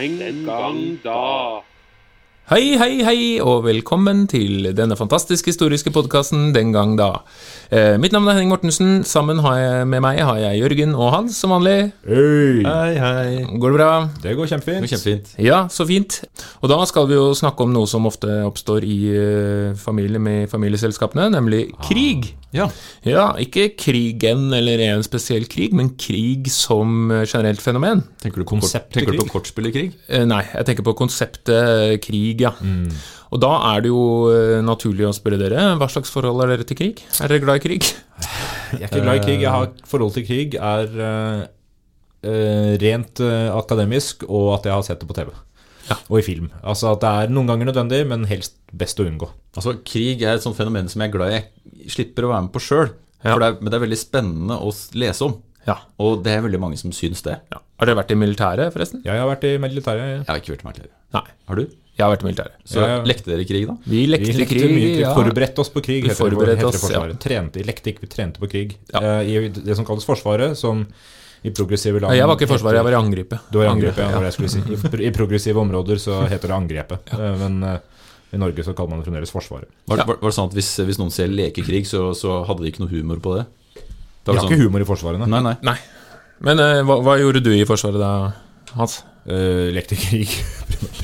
Den gang da. Hei, hei, hei, og velkommen til denne fantastisk historiske podkasten Den gang da. Eh, mitt navn er Henning Mortensen. Sammen har jeg, med meg har jeg Jørgen og Hans, som vanlig. Hei! Hei, hei. Går det bra? Det går kjempefint. Det går kjempefint. Ja, så fint. Og da skal vi jo snakke om noe som ofte oppstår i uh, familie med familieselskapene, nemlig krig. Ja. Ja, ikke krigen eller en spesiell krig, men krig som eh, generelt fenomen. Tenker du Konseptet tenker du krig? på kortspillerkrig? Eh, Nei, jeg tenker på konseptet krig, ja. Og da er det jo eh, naturlig å spørre dere, hva slags forhold er dere til krig? Er dere glad i krig? Jeg er ikke glad i krig. Jeg har forhold til krig er eh, eh, rent uh, akademisk, og at jeg har sett det på TV. Og i film. Altså at det er noen ganger nødvendig, men helst best å unngå. Altså, Krig er et sånt fenomen som jeg er glad i. Slipper å være med på sjøl. Ja. Men det er veldig spennende å lese om. Ja. Og det er veldig mange som syns det. ja. Har dere vært i militæret, forresten? Ja, jeg har vært i militæret. Jeg har ikke vært militær. Nei, Har du? jeg har vært i militæret. Så Ja, ja. lekte dere krig, da? Vi Vi lekte lekte krig, mye krig. ja. Forberedte oss på krig, Vi heter det, forberedte heter det oss, Trente, lekte ikke, vi trente på krig. Ja. Eh, I det som kalles Forsvaret, som i progressive land Jeg var ikke i Forsvaret, jeg var i angrepet. Du var i angrepet, ja, Angrepet, var det jeg skulle si. I, I progressive områder så heter det angrepet, Eh, men eh, i Norge så kaller man det fremdeles Forsvaret. Var, Ja. var, var det sånn at hvis, hvis noen ser lekekrig, så, så hadde de ikke noe humor på det? det Vi var har sånn, ikke humor i Forsvaret, nei. Nei, nei. Men uh, hva, hva gjorde du i Forsvaret da, Hans? Uh, lekte krig.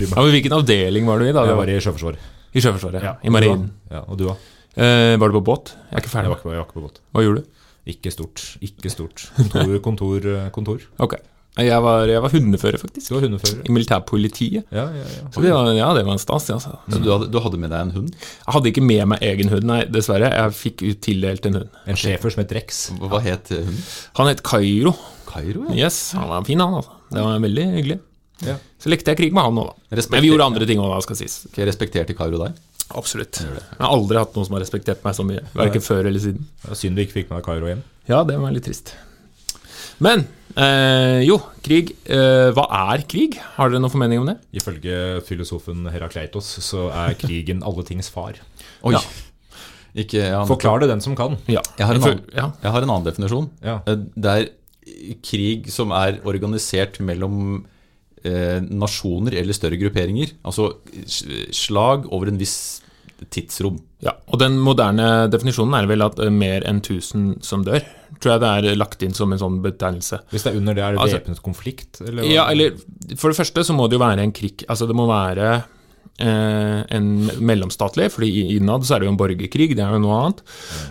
Ja, men hvilken avdeling var du i da? Jeg var i Sjøforsvaret. I Sjøforsvaret? Ja, I marinen? Ja, og du da? Uh, var du på båt? Jeg er ikke Jeg var ikke, jeg var ikke på båt. Hva gjorde du? Ikke stort. Ikke stort. Kontor, kontor, kontor. Ok. Jeg var, jeg var hundefører, faktisk. Du var hundefører. I militærpolitiet. Ja, ja, ja. Så det var, ja, det var en stas, altså. Så du hadde, du hadde med deg en hund? Jeg hadde ikke med meg egen hund, nei, dessverre. Jeg fikk ut tildelt en hund. En schæfer som het Rex. Hva het hunden? Han het Kairo. Kairo, ja. Yes, han var fin, han, altså. Det var veldig hyggelig. Ja. Så lekte jeg krig med han òg, da. Respekter Men vi gjorde andre ting òg, da, skal sies. Ok, respekterte Kairo deg? Absolutt. Jeg har aldri hatt noen som har respektert meg så mye. Verken før eller siden. Synd du ikke fikk med deg Kairo hjem. Ja, det var litt trist. Men eh, jo, krig. Eh, hva er krig? Har dere noen formening om det? Ifølge filosofen Herakleitos så er krigen alle tings far. Oi! Ja. Ikke, ja, Forklar det den som kan. Ja. Jeg har en annen, ja. jeg har en annen definisjon. Ja. Eh, Det er krig som er organisert mellom eh, nasjoner eller større grupperinger. Altså s- slag over en viss tidsrom. Ja, og den moderne definisjonen er vel at eh, mer enn 1000 som dør. Tror jeg det er lagt inn som en sånn betegnelse. Hvis det er under det, er det Altså- væpnet konflikt? Eller? Ja, eller For det første så må det jo være en krig Altså det må være eh, en mellomstatlig, fordi innad så er det jo en borgerkrig, det er jo noe annet.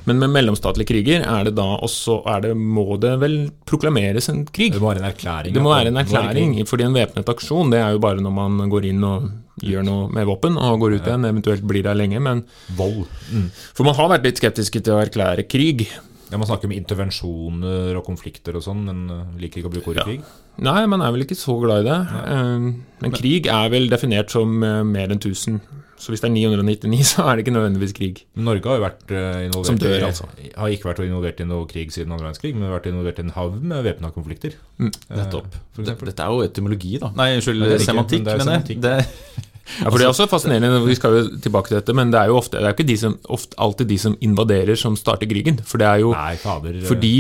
Men med mellomstatlige kriger er det da også er det, må det vel proklameres en krig. Det må være en erklæring. Det må være en er erklæring, fordi en væpnet aksjon det er jo bare når man går inn og gjør noe med våpen og går ut igjen, eventuelt blir der lenge. Men, Vold. Mm. for man har vært litt skeptiske til å erklære krig. Ja, Man snakker om intervensjoner og konflikter og sånn, men uh, liker ikke å bruke ordet Ja. krig. Nei, man er vel ikke så glad i det. Eh, Men krig er vel definert som eh, mer enn 1000. Så hvis det er 999, så er det ikke nødvendigvis krig. Norge har jo vært uh, involvert Som dør, altså. har ikke vært involvert i noe krig siden andre verdenskrig, men har vært involvert i en havn med væpna konflikter. Mm, Eh, Nettopp. Dette er jo etymologi, da. Nei, unnskyld, Nei, det er ikke, semantikk, men det er mener jeg. Det, Ja, for Det er også fascinerende, vi skal jo tilbake til dette, men det er jo ofte, det er ikke de som, ofte, alltid de som invaderer, som starter krigen. For det er jo Nei, fader. eh, fordi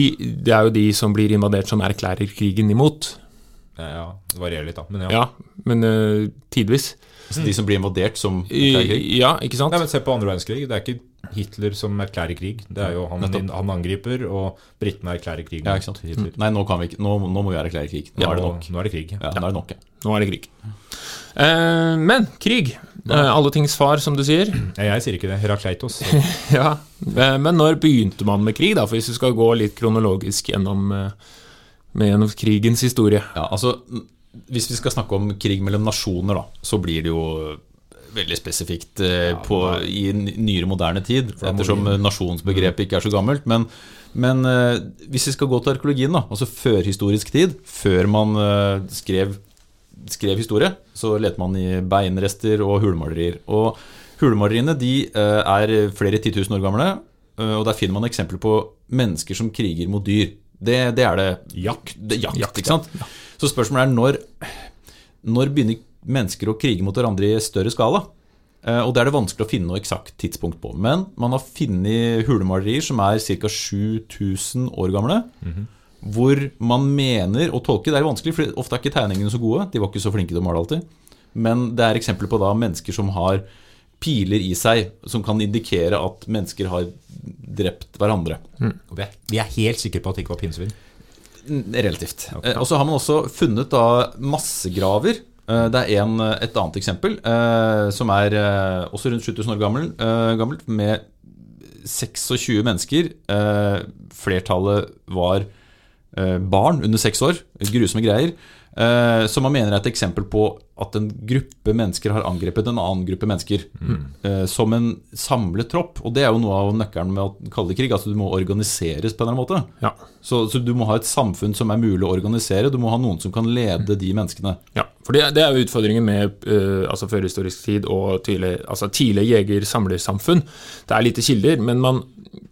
det er jo de som blir invadert, som erklærer krigen imot. Ja, ja, det varierer litt, da. Men ja. Ja, men uh, tidvis. Altså, de som blir invadert som erklærer krig. ja, ikke sant? Nei, men Se på andre verdenskrig. Det er ikke Hitler som erklærer krig. Det er jo Han, han angriper, og britene erklærer krig Ja, ikke sant? Hitler. Nei, nå, kan vi ikke, nå, nå må vi erklære krig. Nå Ja, er det nok. Nå er det krig. Ja, nå er det nok, ja. Nå er det krig. Eh, men krig. Eh, alle tings far, som du sier. Ja, jeg sier ikke det. Herakleitos. Ja, eh, Men når begynte man med krig, da? For hvis vi skal gå litt kronologisk gjennom, eh, med gjennom krigens historie. Ja, altså, hvis vi skal snakke om krig mellom nasjoner, da, så blir det jo veldig spesifikt eh, på, i nyere moderne tid, ettersom nasjonsbegrepet ikke er så gammelt. Men, men eh, hvis vi skal gå til arkeologien, da, altså førhistorisk tid, før man eh, skrev, skrev historie, så leter man i beinrester og hulemalerier. Og hulemaleriene de er flere titusen år gamle, og der finner man eksempler på mennesker som kriger mot dyr. Det, det er det Jakt. det, jakt, ikke sant? Så spørsmålet er når, når begynner mennesker å krige mot hverandre i større skala? Eh, Og det er det vanskelig å finne noe eksakt tidspunkt på. Men man har funnet hulemalerier som er ca. 7000 år gamle. hvor man mener å tolke Det er vanskelig, for ofte er ikke tegningene så gode. De var ikke så flinke til å male alltid. Men det er eksempler på da mennesker som har piler i seg, som kan indikere at mennesker har drept hverandre. Og vi er, vi er helt sikre på at det ikke var pinnsvin. Relativt. Okay. Og så har man også funnet da massegraver. Eh, Det er en, et annet eksempel, eh, som er eh, også rundt 7000 år gammel, eh, gammelt, med 26 mennesker. Eh, Flertallet var eh, barn under seks år. Grusomme greier. Eh, Som man mener er et eksempel på at en gruppe mennesker har angrepet en annen gruppe mennesker. eh, Som en samlet tropp. Og det er jo noe av nøkkelen med å kalle det krig. Altså Du må organiseres på en eller annen måte. Ja. Så, så du må ha et samfunn som er mulig å organisere. Du må ha noen som kan lede de menneskene. Ja, for det, det er jo utfordringen med uh, altså førhistorisk tid og tidlig, altså tidlig jeger-samlersamfunn. Det er lite kilder, men man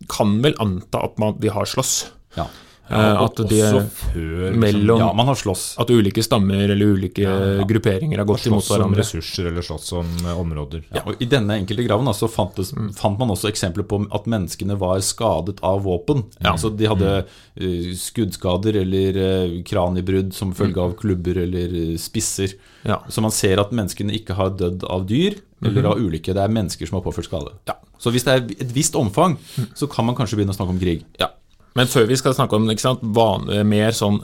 kan vel anta at man, de har slåss. Ja. Eh, at de før liksom, mellom ja, man har slåss. At ulike stammer eller ulike grupperinger har gått imot hverandre. ressurser eller slåss om eh, områder. Ja, og I denne enkelte graven altså, så fantes, fant man også eksempler på at menneskene var skadet av våpen. Altså De hadde uh, skuddskader eller uh, kraniebrudd som følge av klubber eller uh, spisser. Ja. Så man ser at menneskene ikke har dødd av dyr eller av ulykke. Det er mennesker som har påført skade. Ja. Så hvis det er et visst omfang, så kan man kanskje begynne å snakke om krig. Ja. Men før vi skal snakke om sant, mer sånn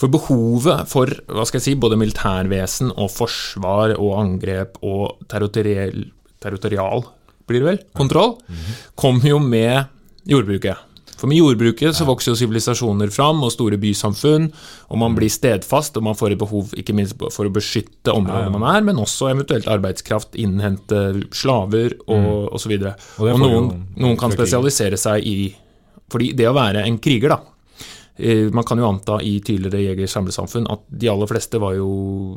For behovet for hva skal jeg si, både militærvesen og forsvar og angrep og territorial, territorial blir det vel, kontroll, kommer jo med jordbruket. For med jordbruket så vokser jo sivilisasjoner fram, og store bysamfunn, og man blir stedfast, og man får et behov ikke minst for å beskytte området man er, men også eventuelt arbeidskraft, innhente slaver og osv. Og, Og og noen, noen kan spesialisere seg i Fordi det å være en kriger, da eh, Man kan jo anta i tidligere jeger-samlesamfunn at de aller fleste var jo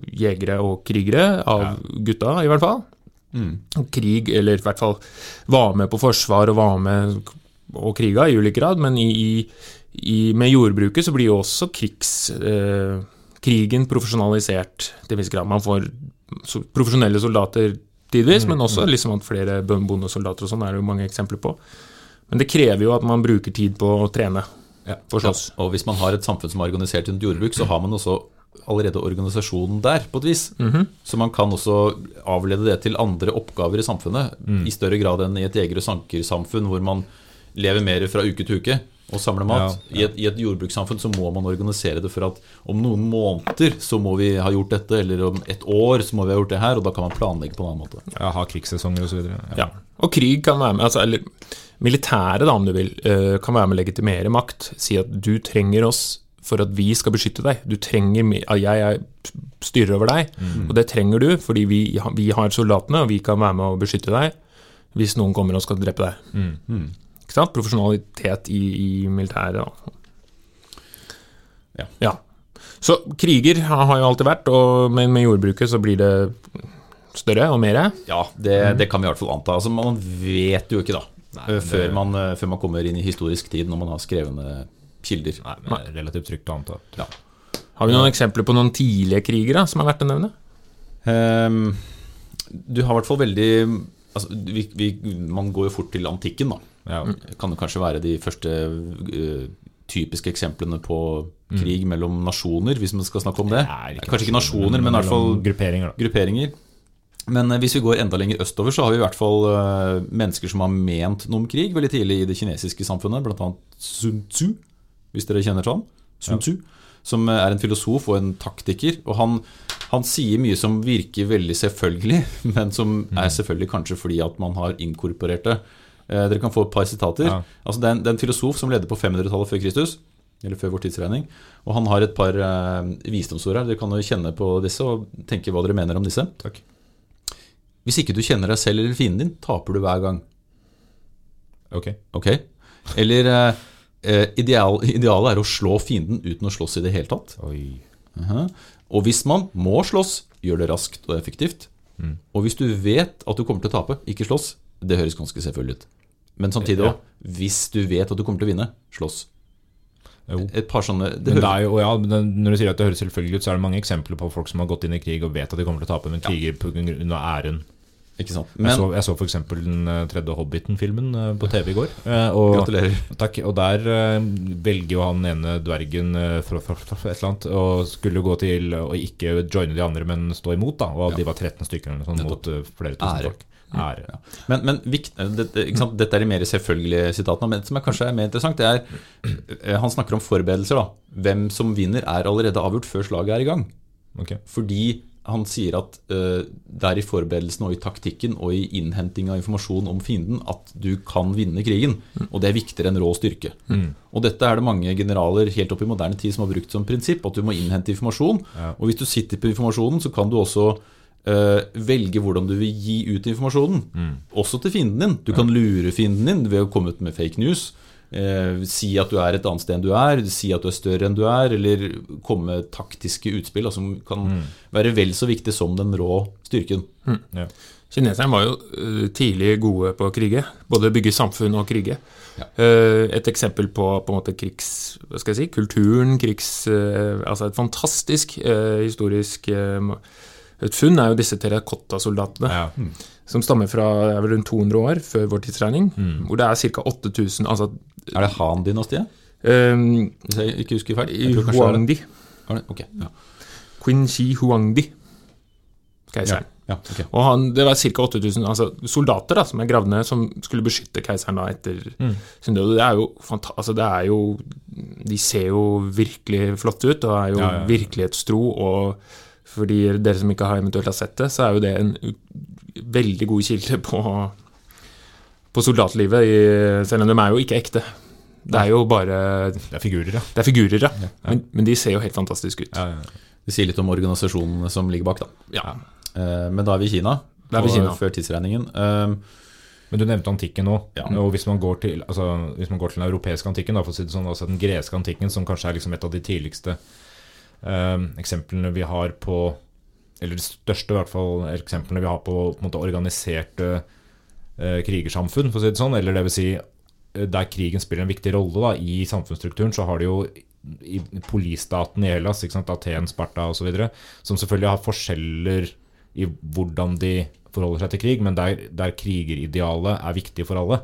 jegere og krigere, av gutta i hvert fall. Krig, eller i hvert fall var med på forsvar og var med og kriga i ulik grad, men i, i, med jordbruket så blir jo også krigs, eh, krigen profesjonalisert til en viss grad. Man får profesjonelle soldater tidvis, men også liksom at flere bondesoldater og sånn er det jo mange eksempler på. Men det krever jo at man bruker tid på å trene Ja. for Ja. Og hvis man har et samfunn som er organisert rundt jordbruk, så har man også allerede organisasjonen der, på et vis. Så man kan også avlede det til andre oppgaver i samfunnet, i større grad enn i et jeger- og sankersamfunn, hvor man lever mer fra uke til uke og samler mat. Ja, I, et, I et jordbrukssamfunn så må man organisere det for at om noen måneder så må vi ha gjort dette, eller om et år så må vi ha gjort det her, og da kan man planlegge på en annen måte. Ja, ha krigssesonger osv. Ja. Og krig kan være med, altså, eller militæret, da, om du vil, eh, kan være med å legitimere makt. Si at du trenger oss for at vi skal beskytte deg. Du trenger Jeg er styrer over deg, og det trenger du fordi vi, har- vi har soldatene, og vi kan være med å beskytte deg hvis noen kommer og skal drepe deg. Ikke sant? Profesjonalitet i, i militæret. Da. Ja. ja. Så kriger har har jo alltid vært, og, men med jordbruket så blir det større og mer. Ja, det, det kan vi i hvert fall anta. Altså, man vet jo ikke, da. Nei, før, det- man, før man kommer inn i historisk tid, når man har skrevne kilder. Nei, men det er relativt trygt å anta. Ja. Har vi noen eksempler på noen tidlige kriger da, som er verdt å nevne? Um, du har i hvert fall veldig altså, vi, vi, Man går jo fort til antikken, da. Ja. Det kan jo kanskje være de første uh, typiske eksemplene på krig mellom nasjoner, hvis man skal snakke om det. det ikke kanskje ikke nasjoner, men i hvert fall grupperinger. grupperinger. Men eh, hvis vi går enda lenger østover, så har vi i hvert fall eh, mennesker som har ment noe om krig veldig tidlig i det kinesiske samfunnet, bl.a. Sun Tzu, hvis dere kjenner til han. Sun Tzu, som eh, er en filosof og en taktiker. Og han, han sier mye som virker veldig selvfølgelig, men som er selvfølgelig kanskje fordi at man har inkorporert det. Dere kan få et par sitater. Ja. Altså det, er en, det er en filosof som levde på 500-tallet før Kristus, eller før vår tidsregning. Og han har et par visdomsord her. Dere kan jo kjenne på disse og tenke hva dere mener om disse. Takk. Hvis ikke du kjenner deg selv eller fienden din, taper du hver gang. Ok. Ok? Eller eh, eh, ideal, idealet er å slå fienden uten å slåss i det hele tatt. Oi. Mhm. Og hvis man må slåss, gjør det raskt og effektivt. Mm. Og hvis du vet at du kommer til å tape, ikke slåss. Det høres ganske selvfølgelig ut. Men samtidig Ja. hvis du vet at du kommer til å vinne, slåss. Jo. Et par sånne det Men det jo, ja, når du sier at det høres selvfølgelig ut, så er det mange eksempler på folk som har gått inn i krig og vet at de kommer til å tape, men kriger pga. æren. Ikke sant. jeg så, jeg så f.eks. den eh, tredje Hobbiten-filmen eh, på TV i går. eh, Og, gratulerer. takk, og der velger jo han ene dvergen For fra, fra, et eller annet og skulle gå til å ikke joine de andre, men stå imot. da Og de var 13 stykker eller sånt mot flere tusen Ære. folk. Ære. Ja. Men, men vikt, dette, dette er de mer selvfølgelige sitatene. Men det som er kanskje er mer interessant, det er Han snakker om forberedelser. da Hvem som vinner, er allerede avgjort før slaget er i gang. Okay. Fordi han sier at uh, det er i forberedelsen og i taktikken og i innhenting av informasjon om fienden at du kan vinne krigen. Og det er viktigere enn rå styrke. Og dette er det mange generaler helt opp i moderne tid som har brukt som prinsipp, at du må innhente informasjon. Og hvis du sitter på informasjonen, så kan du også uh, velge hvordan du vil gi ut informasjonen. Også til fienden din. Du kan lure fienden din ved å komme ut med fake news. Eh, si at du er et annet sted enn du er, si at du er større enn du er, eller komme med taktiske utspill som som kan være vel så viktig som den rå styrken. Ja. Kineserne var jo eh, tidlig gode på å krige. Både bygge samfunn og krige. Ja. Eh, et eksempel på, på en måte krigs... Hva skal jeg si? Kulturen, krigs... eh, altså et fantastisk historisk eh, et funn er jo disse terrakottasoldatene, Ja. Som stammer fra vel rundt 200 år før vår tidsregning. Hvor det er ca. 8000 Altså Er det Han-dynastiet? Um, Hvis jeg ikke husker feil? Huangdi. Okay, ja. Queen Shi Huangdi. Keiseren. ja, okay. Og han, det var ca. 8000 altså, soldater da, som er gravd ned, som skulle beskytte keiseren da etter sin død. Det er jo altså, det er jo De ser jo virkelig flotte ut og er jo Ja, ja, ja. virkelighetstro. Og for de, dere som ikke har eventuelt har sett det, så er jo det en veldig god kilde på, på soldatlivet, i, selv om de er jo ikke ekte. Det er jo bare Det er figurer, ja. Det er figurer, ja. Men, men de ser jo helt fantastiske ut. ja, ja. Det sier litt om organisasjonene som ligger bak, da. Ja. Eh, Men da er vi i Kina. Da er vi i Kina. Før tidsregningen. Eh, Men du nevnte antikken nå. Ja. Og hvis man går til, altså, hvis man går til den europeiske antikken, da, for å si det sånn, altså den greske antikken, som kanskje er liksom et av de tidligste eksemplene vi har på Eller de største hvert fall eksemplene vi har på, på måte, organiserte eh, krigersamfunn, for å si det sånn. Eller det vil si eh, der krigen spiller en viktig rolle da, i samfunnsstrukturen, så har de jo i polistaten i Hellas, ikke sant, Aten, Sparta osv., som selvfølgelig har forskjeller i hvordan de forholder seg til krig, men der, der krigeridealet er viktig for alle.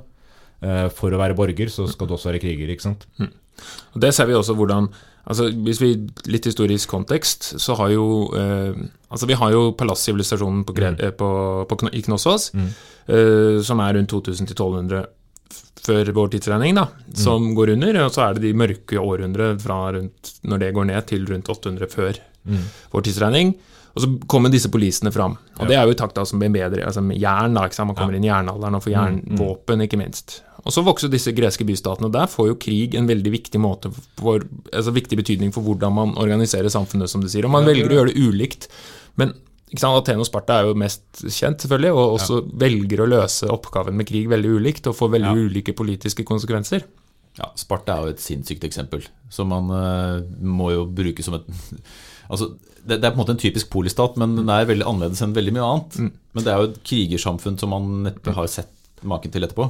Eh, For å være borger så skal du også være kriger, ikke sant? Og Det ser vi også hvordan altså Hvis vi Litt historisk kontekst, så har jo eh, Altså Vi har jo palassivilisasjonen på, Gre- eh, på, på, i Knossos, eh, som er rundt 2000-1200 før vår tidsregning, da, som går under. Og så er det de mørke århundre fra rundt, når det går ned, til rundt 800 før vår tidsregning. Og så kommer disse polisene fram. Og det er jo i takt da som bedre altså med jern. da, ikke sant? Man kommer inn i jernalderen og får jernvåpen, ikke minst. Og så vokser disse greske bystatene, der får jo krig en veldig viktig for, altså viktig betydning for hvordan man organiserer samfunnet, som du sier. Og man velger å gjøre det ulikt. Men Aten og Sparta er jo mest kjent, selvfølgelig, og også velger å løse oppgaven med krig veldig ulikt og får veldig ulike politiske konsekvenser. Ja, Sparta er jo et sinnssykt eksempel, som man uh, må jo bruke som et Altså, det, det er på en måte en typisk polistat, men den er veldig annerledes enn veldig mye annet. Men det er jo et krigersamfunn som man neppe har sett maken til etterpå.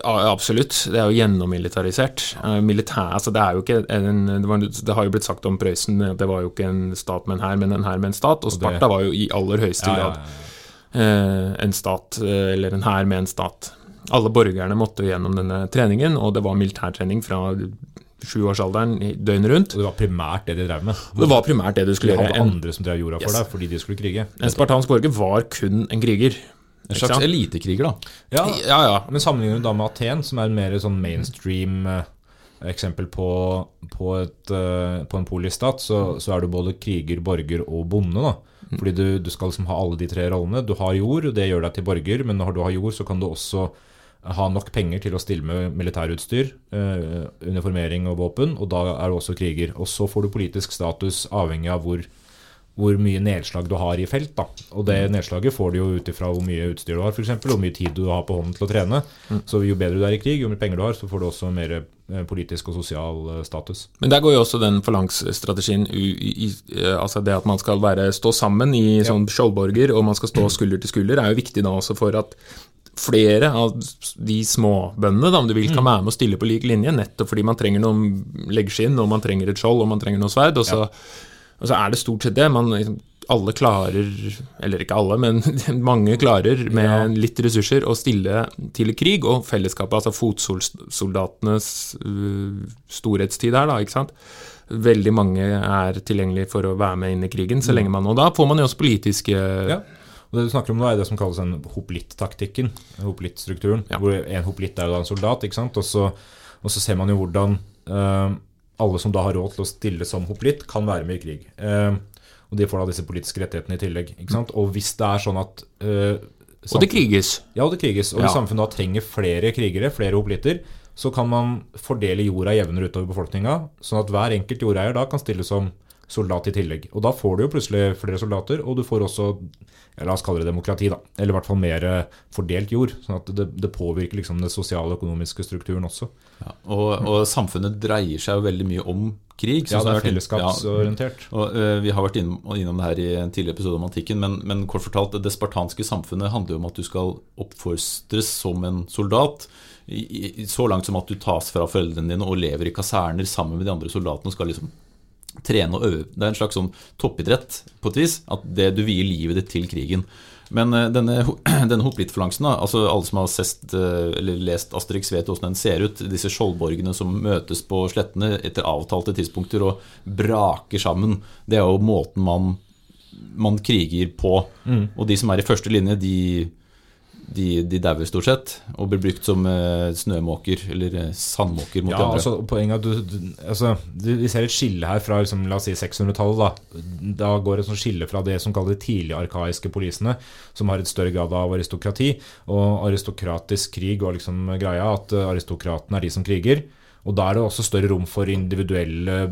Ja, absolutt. Det er jo gjennommilitarisert. Eh, Militær, altså det er jo ikke en, det, var, det har jo blitt sagt om Prøysen at det var jo ikke en stat med en hær, men en hær med en stat. Og Sparta var jo i aller høyeste grad eh, en stat, eh, eller en hær med en stat. Alle borgerne måtte gjennom denne treningen, og det var militærtrening fra sjuårsalderen døgnet rundt. Og det var primært det de drev med. Det var primært det du De skulle hadde gjøre. Andre som drev jorda for Yes. deg fordi de skulle krige. en spartansk borger var kun en kriger. En slags elitekriger, da. Ja, Ja, ja. Men sammenligner du da med Aten, som er en mer sånn mainstream eh, eksempel på, på, et, eh, på en polistat, så, så er du både kriger, borger og bonde. da. Fordi du, du skal liksom ha alle de tre rollene. Du har jord, det gjør deg til borger, men når du har jord, så kan du også ha nok penger til å stille med militærutstyr, eh, uniformering og våpen, og da er du også kriger. Og så får du politisk status avhengig av hvor, hvor mye nedslag du har i felt. da. Og det nedslaget får du jo ut ifra hvor mye utstyr du har, f.eks., hvor mye tid du har på hånden til å trene. Så jo bedre du er i krig, jo mer penger du har, så får du også mer eh, politisk og sosial eh, status. Men der går jo også den forlangsstrategien eh, Altså det at man skal være, stå sammen i sånn skjoldborger, og man skal stå skulder til skulder, er jo viktig da også for at flere av de småbøndene da, om du vil, kan være med å stille på lik linje, nettopp fordi man trenger noen leggskinn, og man trenger et skjold, og man trenger noe sverd, og så, og så er det stort sett det. Man liksom alle klarer, eller ikke alle, men mange klarer med litt ressurser å stille til krig, og fellesskapet, altså fotsoldatenes uh, storhetstid her, da, ikke sant. Veldig mange er tilgjengelige for å være med inn i krigen, så lenge man Og da får man jo også politiske Ja. Og Det du snakker om nå, er det som kalles en hoplitt-taktikken. Hoplitt-strukturen. Ja. Hvor en hoplitt er jo da en soldat, ikke sant. Og så, og så ser man jo hvordan eh, alle som da har råd til å stille som hoplitt, kan være med i krig. Eh, og de får da disse politiske rettighetene i tillegg. Og hvis det er sånn at eh, Og det kriges. Ja, og det kriges. Og hvis samfunnet da trenger flere krigere, flere hoplitter, så kan man fordele jorda jevnere utover befolkninga, sånn at hver enkelt jordeier da kan stille som soldat i tillegg. Og da får du jo plutselig flere soldater, og du får også ja, La oss kalle det demokrati, da. Eller i hvert fall mer fordelt jord. Sånn at det, det påvirker liksom den sosiale og økonomiske strukturen også. Ja, og, og samfunnet dreier seg jo veldig mye om krig. Ja, sånn det er fellesskapsorientert. Ja, og, uh, vi har vært innom, innom det her i en tidligere episode om antikken, men, men kort fortalt, det spartanske samfunnet handler jo om at du skal oppfostres som en soldat. I, i, så langt som at du tas fra foreldrene dine og lever i kaserner sammen med de andre soldatene og skal liksom trene og øve. Det er en slags sånn toppidrett på et vis. At det, du vier livet ditt til krigen. Men eh, denne, denne hoplittfalansen, altså alle som har sest, eh, lest Asterix, vet hvordan den ser ut. Disse skjoldborgene som møtes på slettene etter avtalte tidspunkter og braker sammen. Det er jo måten man, man kriger på. Og de som er i første linje, de, de, de dauer stort sett og blir brukt som uh, snømåker eller eh, sandmåker mot Ja, andre. altså poenget er at du, du, altså, du, Vi ser et skille her fra liksom, la oss si 600-tallet. Da. da går et sånt skille fra det som kalles de tidlige arkaiske polisene, som har et større grad av aristokrati. Og aristokratisk krig var liksom greia at eh, aristokratene er de som kriger. Og da er det også større rom for individuelle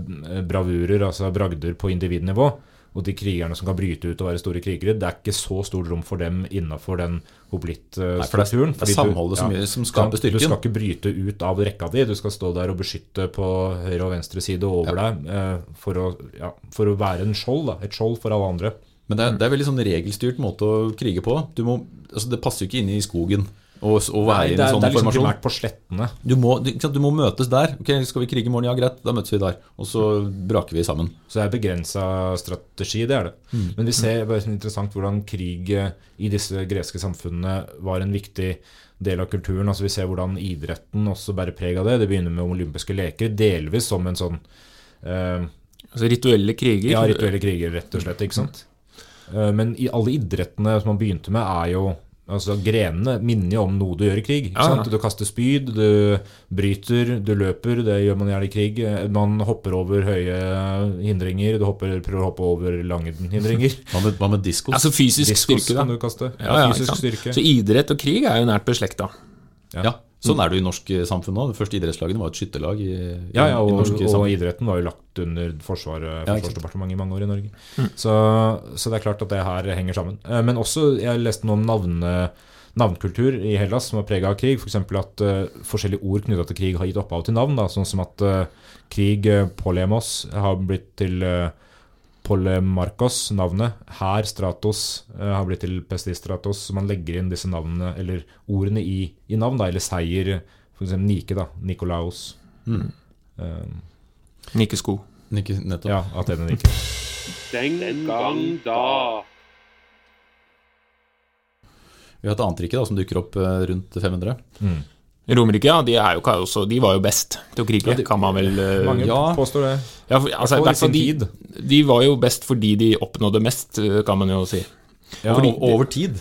bravurer, altså bragder på individnivå. Og de krigerne som kan bryte ut og være store krigere, det er ikke så stort rom for dem innafor den hoblittstrukturen. det er- samholdet som ja, som skaper Du skal ikke bryte ut av rekka di, du skal stå der og beskytte på høyre og venstre side over deg eh, for, å, ja, for å være en skjold, da. et skjold for alle andre. Men det er, det er veldig sånn regelstyrt måte å krige på. Du må, altså det passer jo ikke inn i skogen å og være Nei, i en sånn sånn det er liksom formasjon. primært på slettene. Du må, du, ikke sant, du må møtes der. Ok, Skal vi krige i morgen? Ja, greit, da møtes vi der. Og så braker vi sammen. Så det er begrensa strategi, det er det. Mm. Men vi ser det er sånn interessant hvordan krig eh, i disse greske samfunnene var en viktig del av kulturen. Altså Vi ser hvordan idretten også bærer preg av det. Det begynner med olympiske leker, delvis som en sånn eh, Altså rituelle kriger. Ja, rituelle kriger, rett og slett. ikke sant? Eh, Men i alle idrettene som man begynte med, er jo Altså Grenene minner jo om noe du gjør i krig. ikke Ja, ja. sant? Du kaster spyd, du bryter, du løper. Det gjør man gjerne i krig. Man hopper over høye hindringer. Du hopper, prøver å hoppe over lange hindringer. Hva med, hva med diskos? Altså fysisk Diskos styrke, da. kan du kaste. Ja, ja, fysisk styrke. Så idrett og krig er jo nært beslekta. ja, Sånn er det jo i norsk eh, samfunn nå. Det første idrettslagene var et skytterlag i, i, Ja, ja, i og, norsk og idretten var jo lagt under Forsvaret, sant. Forsvarsdepartementet i mange år i Norge. Så, så det er klart at det her henger sammen. Eh, Men også, jeg leste noe om navne, navnkultur i Hellas som var prega av krig. F.eks. at uh, forskjellige ord knytta til krig har gitt opphav til navn. Da, sånn som at uh, krig, uh, polemos, har blitt til uh, Polemarkos, navnet. Her Stratos, uh, har blitt til Pestistratos. Så man legger inn disse navnene, eller ordene i, i navn, da, eller seier. F.eks. Nike, da. Nikolaos. Mm. Eh, Nikesko. Nike, nettopp. ja, Atene Nike. Den gang da. Vi har et annet rike da, som dukker opp eh, rundt 500. Mm. Romerike, ja, de, er jo også, de var jo best til å krige, Ja, de- kan man vel eh, Mange ja. påstår det. ja, for, altså, sin de, de var jo best fordi de oppnådde mest, eh, kan man jo si. Ja, Fordi- over tid.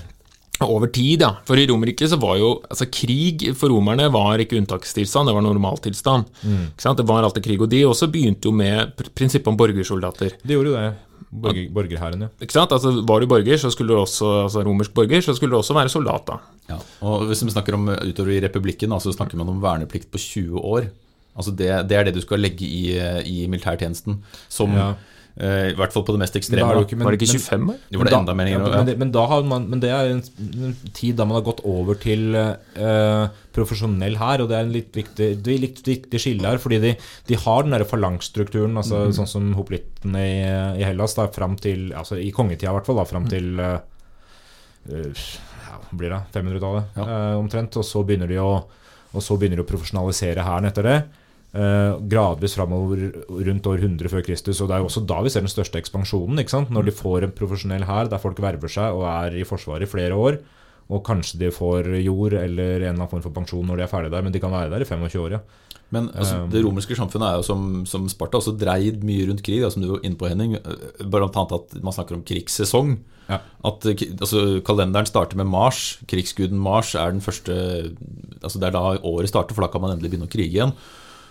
Over tid, ja. For i Romerike så var jo altså krig for romerne var ikke unntakstilstand, det var normaltilstand. Mm. Det var alltid krig. Og de også begynte jo med pr- prinsippet om borgersoldater. De gjorde jo det. Borger, borgerhæren, ja. Ikke sant? Altså Var du borger, så skulle du også, altså romersk borger, så skulle du også være soldat, da. Ja. Og hvis vi snakker om utover i republikken, så så snakker man om verneplikt på 20 år. Altså det, det er det du skal legge i, i militærtjenesten. Som, Ja. Eh, I hvert fall på det mest ekstreme. det ikke- men- var det ikke men- 25 år? Jo, det enda mer ja, men, det, men, man, men det er en, en tid da man har gått over til uh, profesjonell her, og det er en litt viktig, det er litt viktig skille her, fordi de, de har den der falangsstrukturen, altså, mm. sånn som hoplittene i, i Hellas, da, fram til, altså i kongetida i hvert fall, da, fram til eh, eh, ja, blir det, 500-tallet Ja. uh, omtrent, og så begynner de å og så begynner de å profesjonalisere hæren etter det. Eh, gradvis framover rundt år 100 før Kristus. Og det er jo også da vi ser den største ekspansjonen. Når de får en profesjonell hær der folk verver seg og er i Forsvaret i flere år. Og kanskje de får jord eller en eller annen form for pensjon når de er ferdige der, men de kan være der i 25 år, ja. Men altså, Um, det romerske samfunnet er jo som, som Sparta også dreid mye rundt krig, da, som du var inne på, Henning. Eh, Blant annet at man snakker om krigssesong. Ja. At eh, altså, Kalenderen starter med Mars. Krigsguden Mars er den første altså Det er da året starter, for da kan man endelig begynne å krige igjen.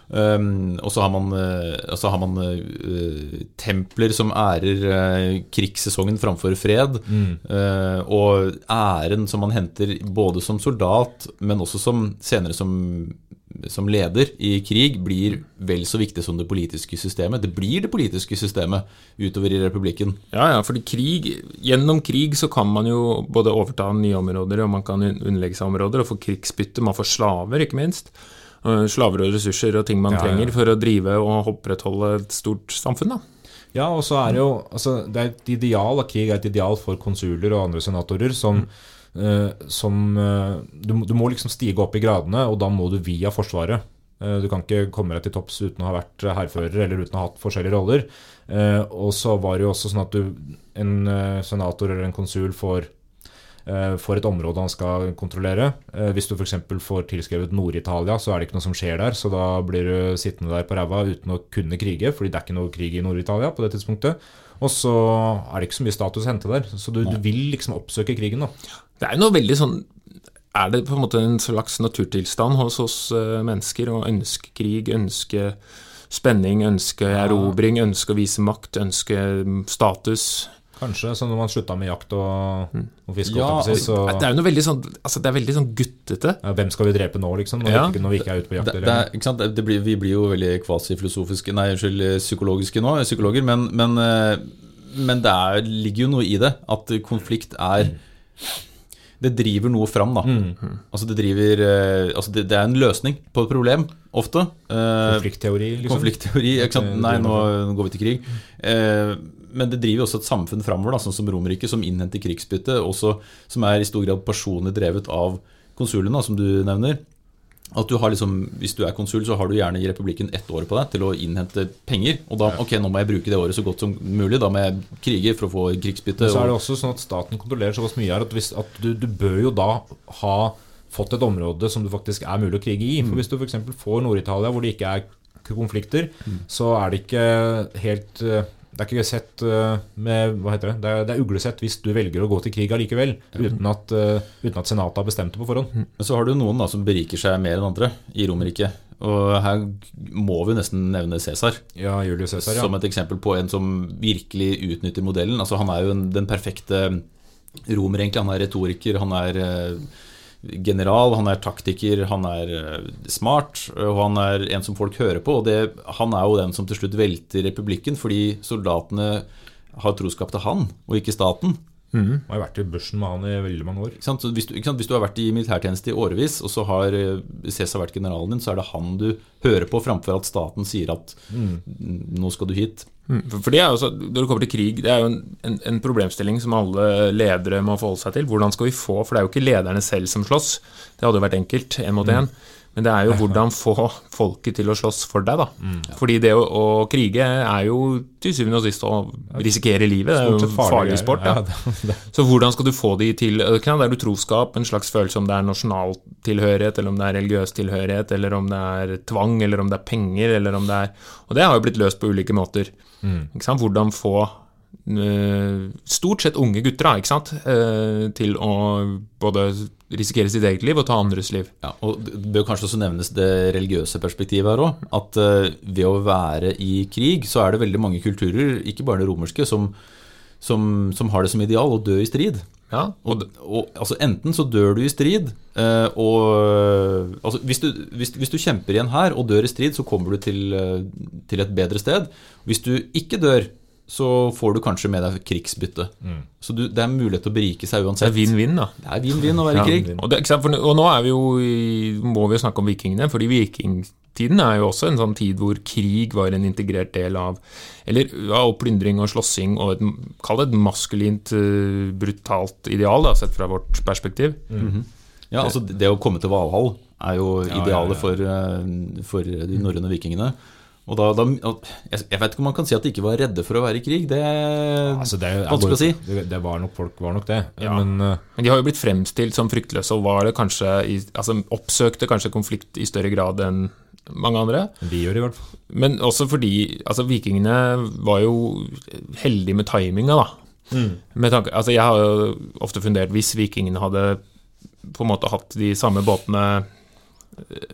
Um, og så har man, uh, så har man uh, templer som ærer uh, krigssesongen framfor fred. Eh, og æren som man henter både som soldat, men også som, senere som, som leder i krig, blir vel så viktig som det politiske systemet. Det blir det politiske systemet utover i republikken. Ja, ja, fordi krig, gjennom krig så kan man jo både overta nye områder, og man kan un- underlegge seg områder, og få krigsbytte, man får slaver, ikke minst. Eh, Slaver og ressurser og ting man Ja, trenger for å drive og opprettholde et stort samfunn, da. Ja, og så er det jo altså, Det er et ideal, at krig er et ideal for konsuler og andre senatorer som, eh, som uh, du, du må liksom stige opp i gradene, og da må du via Forsvaret. Uh, du kan ikke komme deg til topps uten å ha vært hærfører eller uten å ha hatt forskjellige roller. Og så var det jo også sånn at du, en senator eller en konsul får eh, får et område han skal kontrollere. Eh, Hvis du f.eks. får tilskrevet Nord-Italia, så er det ikke noe som skjer der. Så da blir du sittende der på ræva uten å kunne krige, fordi det er ikke noe krig i Nord-Italia på det tidspunktet. Og så er det ikke så mye status å hente der. Så du, du vil liksom oppsøke krigen, da. Det er jo noe veldig sånn Er det på en måte en slags naturtilstand hos oss eh, mennesker å ønske krig, ønske spenning, ønske erobring, ønske å vise makt, ønske mm, status? Kanskje. Så når man slutta med jakt og, og fiske, Ja, si, så Det er jo noe veldig sånn Altså, det er veldig sånn guttete. ja, Hvem skal vi drepe nå, liksom? Når, Ja. vi, ikke, når vi ikke er ute på jakt? Det, det er, ikke sant? Det blir, vi blir jo veldig kvasifilosofiske, nei, unnskyld, psykologiske nå, psykologer, men, men, eh, men det er, ligger jo noe i det. At konflikt er Det driver noe fram, da. Altså det driver eh, Altså det, det er en løsning på et problem, ofte. Eh, Konfliktteori, liksom? Konfliktteori. Ikke sant? Nei, nå går vi til krig. Eh, men det driver jo også et samfunn framover, da, sånn som Romerike, som innhenter krigsbytte, også, som er i stor grad personlig drevet av konsulene, som du nevner. At du har liksom, Hvis du er konsul, så har du gjerne i republikken ett år på deg til å innhente penger. Og da ok, nå må jeg bruke det året så godt som mulig. Da må jeg krige for å få krigsbytte. Men så er det også sånn at staten kontrollerer såpass mye her at, hvis, at du, du bør jo da ha fått et område som det faktisk er mulig å krige i. For Hvis du f.eks. får Nord-Italia hvor det ikke er konflikter, så er det ikke helt eh, det er ikke sett eh, med Hva heter det? Det er, det er uglesett hvis du velger å gå til krig allikevel, uten at, eh, uten at Senatet har bestemt det på forhånd. Men så har du noen da som beriker seg mer enn andre i Romerriket. Og her må vi nesten nevne Cæsar. Ja, Julius Cæsar, ja. Som et eksempel på en som virkelig utnytter modellen. Altså Han er jo den perfekte romer, egentlig. Han er retoriker, han er eh, general, han er taktiker, han er eh, smart, og han er en som folk hører på. Og det, han er jo den som til slutt velter republikken, fordi soldatene har troskap til han, og ikke staten. Jeg har vært i børsen med han i veldig mange år. Ikke sant? Så hvis, du, hvis du har vært i militærtjeneste i årevis, og så har eh, Cæsar vært generalen din, så er det han du hører på, framfor at staten sier at nå skal du hit. Mm, For det er jo så, Når det kommer til krig, det er jo en, en, en problemstilling som alle ledere må forholde seg til. Hvordan skal vi få For det er jo ikke lederne selv som slåss. Det hadde jo vært enkelt, én mot én. Men det er jo hvordan få folket til å slåss for deg, da. Fordi det å, å krige er jo til syvende og sist å risikere livet. Det er jo en farlig sport. Ja, Ja. Så hvordan skal du få de til Det er utroskap, en slags følelse om det er nasjonal tilhørighet, eller om det er religiøs tilhørighet, eller om det er tvang, eller om det er penger, eller om det er Og det har jo blitt løst på ulike måter. Sant? Hvordan få eh, stort sett unge gutter da? Eh, til å både risikere sitt eget liv og ta andres liv. Ja, og Det bør kanskje også nevnes det religiøse perspektivet her òg. At eh, ved å være i krig, så er det veldig mange kulturer, ikke bare det romerske, som, som, som har det som ideal å dø i strid. Ja, Og, og, altså Enten så dør du i strid, eh, og altså hvis, du, hvis, hvis du kjemper i en hær og dør i strid, så kommer du til, eh, til et bedre sted. Hvis du ikke dør, så får du kanskje med deg krigsbytte. Så du, det er mulighet til å berike seg uansett. det er vinn-vinn, da. Det er vinn-vinn å være i krig. Og, det. For, og nå er vi jo i, må vi jo snakke om vikingene, fordi vikingtiden er jo også en sånn tid hvor krig var en integrert del av Eller ja, og plyndring og slåssing og et, kall det et maskulint, eh, brutalt ideal, da, sett fra vårt perspektiv. Ja, altså Det å komme til Valhall er jo idealet ja, ja. For, eh, for de norrøne vikingene. Og da, da jeg, vet ikke om man kan si at de ikke var redde for å være i krig. Det er Altså, det, er, vanskelig å si. det, det var nok folk var nok det. Ja. Men eh, Men de har jo blitt fremstilt som fryktløse, og var det kanskje i, altså oppsøkte kanskje konflikt i større grad enn mange andre. de gjør det i hvert fall. Men også fordi altså vikingene var jo heldige med timinga, da. Med tanke, altså jeg har jo ofte fundert hvis vikingene hadde på en måte hatt de samme båtene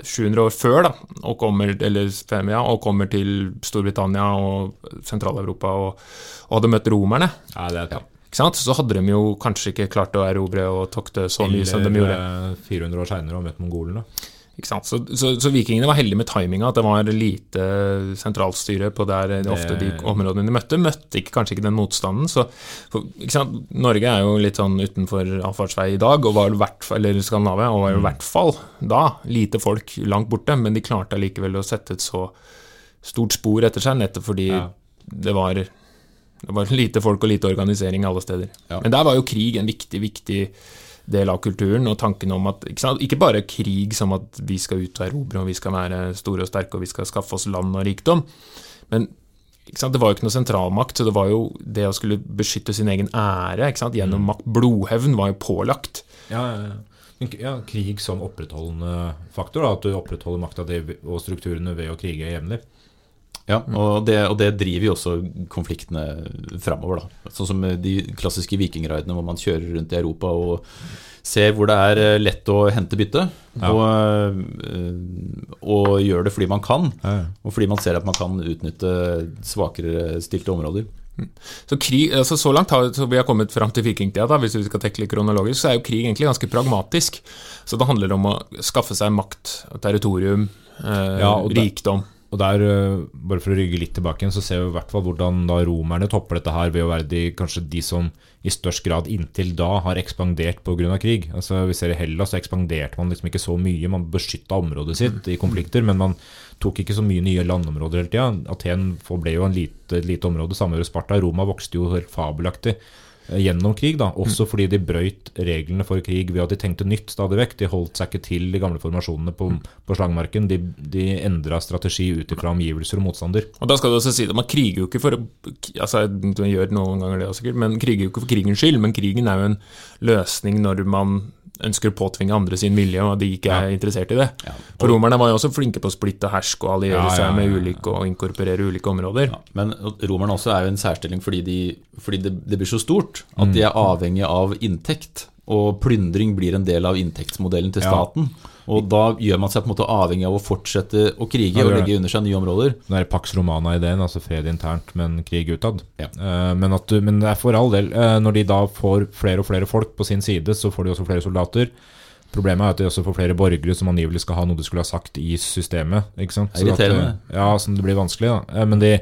700 år før, da, og kommer, eller ja, og kommer til Storbritannia og Sentral-Europa og, og hadde møtt romerne, Ja, det er sant? så hadde de jo kanskje ikke klart å erobre og tokte så mye som de gjorde. Eh, 400 år seinere og møtt mongolene. Så, så, så vikingene var heldige med timinga, at det var lite sentralstyre på der det, ofte de områdene de møtte. Møtte ikke, kanskje ikke den motstanden. Så, for? Norge er jo litt sånn utenfor avfartsvei i dag, og var i hvert fall, eller Skandinavia, og var i hvert fall da lite folk langt borte, men de klarte allikevel å sette et så stort spor etter seg, nettopp fordi Ja. det var det var lite folk og lite organisering alle steder. Ja. Men der var jo krig en viktig, viktig del av kulturen, og tanken om at ikke, ikke bare krig som at vi skal ut og erobre, og vi skal være store og sterke, og vi skal skaffe oss land og rikdom, men ikke sant? det var jo ikke noe sentralmakt, så det var jo det å skulle beskytte sin egen ære ikke sant? gjennom makt. Blodhevn var jo pålagt. Ja, ja, ja. Ja, krig som opprettholdende faktor, da, at du opprettholder makta og strukturene ved å krige jevnlig. Ja, og det, og det driver jo også konfliktene framover. Da. Sånn som de klassiske vikingraidene hvor man kjører rundt i Europa og ser hvor det er eh, lett å hente bytte. Ja. Og, eh, og gjør det fordi man kan, og fordi man ser at man kan utnytte svakere stilte områder. Så krig, altså så langt har så vi har kommet fram til vikingtida, da, hvis vi skal tekle kronologisk, så er jo krig egentlig ganske pragmatisk. Så det handler om å skaffe seg makt, territorium, eh, Ja, rikdom. Og der, øh, bare for å rygge litt tilbake igjen, så ser vi i hvert fall hvordan da romerne topper dette her ved å være de, kanskje de som i størst grad inntil da har ekspandert pga. krig. Altså Vi ser i Hellas så ekspanderte man liksom ikke så mye. Man beskytta området sitt i konflikter, men man tok ikke så mye nye landområder hele tida. Aten ble jo en lite, lite område, samme gjorde Sparta. Roma vokste jo helt fabelaktig eh, gjennom krig, da. Også fordi de brøyt reglene for krig ved at de tenkte nytt stadig vekk. De holdt seg ikke til de gamle formasjonene på, på slagmarken. De, de endra strategi ut ifra omgivelser og motstander. Og da skal du også si det, Man kriger jo ikke for å altså Man gjør noen ganger det sikkert, men kriger jo ikke for krigens skyld. Men krigen er jo en løsning når man ønsker å påtvinge andre sin vilje, og de ikke er interessert i det. For romerne var jo også flinke på å splitte og herske og alliere seg med ulike og inkorporere ulike områder. Men romerne også er jo en særstilling fordi, de, fordi det, det blir så stort at de er avhengig av inntekt. Og plyndring blir en del av inntektsmodellen til Ja. Og da gjør man seg på en måte avhengig av å fortsette å krige Ja, og legge under seg nye områder. Det er Pax Romana-ideen, altså fred internt, men krig utad. Ja. Eh, men, du, men det er for all del. eh, når de da får flere og flere folk på sin side, så får de også flere soldater. Problemet er at de også får flere borgere som angivelig skal ha noe de skulle ha sagt i systemet. Ikke sant? Så at, eh, ja, så det blir vanskelig. Da. Men, de,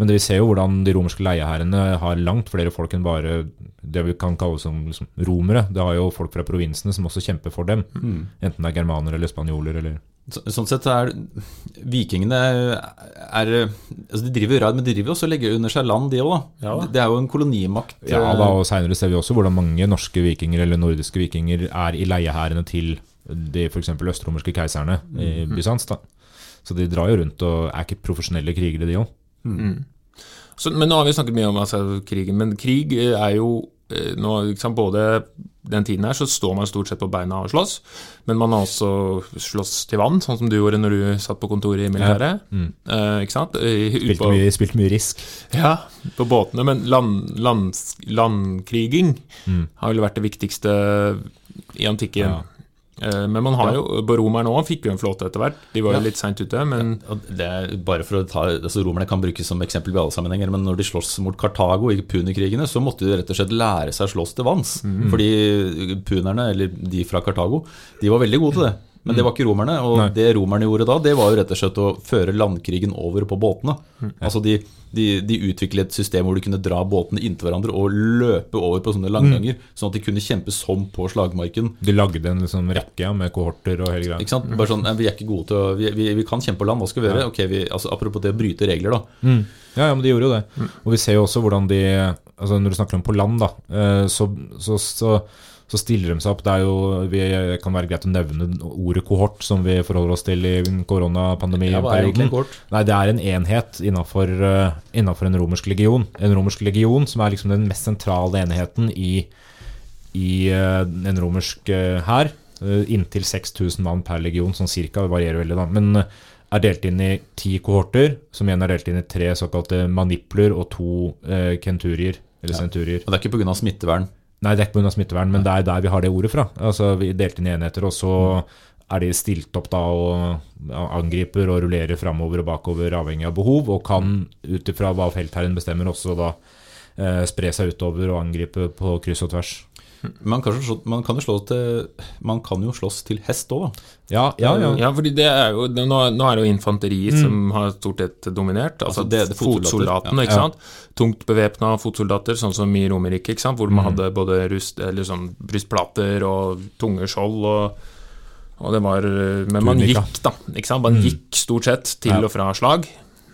men vi ser jo hvordan de romerske leieherrene har langt flere folk enn bare det vi kan kalle som liksom, romere. Det har jo folk fra provinsene som også kjemper for dem. Mm. Enten det er germanere eller spanjoler eller Så, sånn sett er vikingene er, altså De driver raid, men de driver også og legger under seg land, de òg. Ja det er jo en kolonimakt. Ja eh, da, og Seinere ser vi også hvordan mange norske vikinger eller nordiske vikinger er i leiehærene til de f.eks. østromerske keiserne i Bysants. da. Så de drar jo rundt og er ikke profesjonelle krigere, de òg. Så, men nå har vi snakket mye om altså, krigen, men krig eh, er jo eh, nå, sant, Både den tiden her så står man stort sett på beina og slåss, men man har også slåss til vann, sånn som du gjorde når du satt på kontoret i militæret. Ikke sant? Eh, ut Spilt på- mye, spilt mye risk. Ja, på båtene, men land, land, landkriging Mm. har vel vært det viktigste i antikken. Ja. Eh, Men man har jo, romerne òg fikk jo en flåte etter hvert. De var jo Ja. litt seint ute, men ja, det er bare for å ta, altså Romerne kan brukes som eksempel i alle sammenhenger, men når de slåss mot Kartago i punikrigene, så måtte de rett og slett lære seg å slåss til vanns. Fordi punerne, eller de fra Kartago, de var veldig gode til det. Men det var ikke romerne, og Nei. det romerne gjorde da, det var jo rett og slett å føre landkrigen over på båtene. Altså de, de, de utviklet et system hvor de kunne dra båtene inntil hverandre og løpe over på sånne langganger, sånn at de kunne kjempe som på slagmarken. De lagde en liksom rekke med kohorter og hele greia. Ikke sant? Bare sånn, Vi er ikke gode til å Vi, vi, vi kan kjempe på land, hva skal vi gjøre? Ok, vi, altså Apropos det å bryte regler, da. Mm. Ja, ja, men de gjorde jo det. Og vi ser jo også hvordan de altså Når du snakker om på land, da, eh, så, så, så, så stiller de seg opp. Det jo, vi kan være greit å nevne ordet kohort, som vi forholder oss til i Ja, er koronapandemiperioden. Nei, det er en enhet innenfor, eh, innenfor en romersk legion. En romersk legion som er liksom den mest sentrale enheten i, i eh, en romersk eh, hær. Inntil 6000 mann per legion, sånn cirka. Det varierer veldig, da. Men er delt inn i ti kohorter, som igjen er delt inn i tre såkalte manipler og to eh, kenturier, eller centurier. Og det er ikke pga. smittevern. Nei, det er ikke pga. smittevern, men det er der vi har det ordet fra. Altså, Vi delte inn i enheter, og så er de stilt opp da og angriper og rullerer framover og bakover avhengig av behov, og kan ut ifra hva feltherren bestemmer, også da eh, spre seg utover og angripe på kryss og tvers. Man kan, slå- man kan til Man kan jo slåss til hest òg, da. Ja, ja, ja. Ja, fordi det er jo, det, nå, nå er det jo infanteri som har stort sett dominert. Altså, Altså, det- det fotsoldatene, Ja. ikke sant. Tungt bevæpna fotsoldater, sånn som i Romerike, ikke sant. Hvor man hadde både rust, eller sånn brystplater og tunge skjold og og det var Men man gikk, da. ikke sant? Man gikk stort sett til Ja. og fra slag.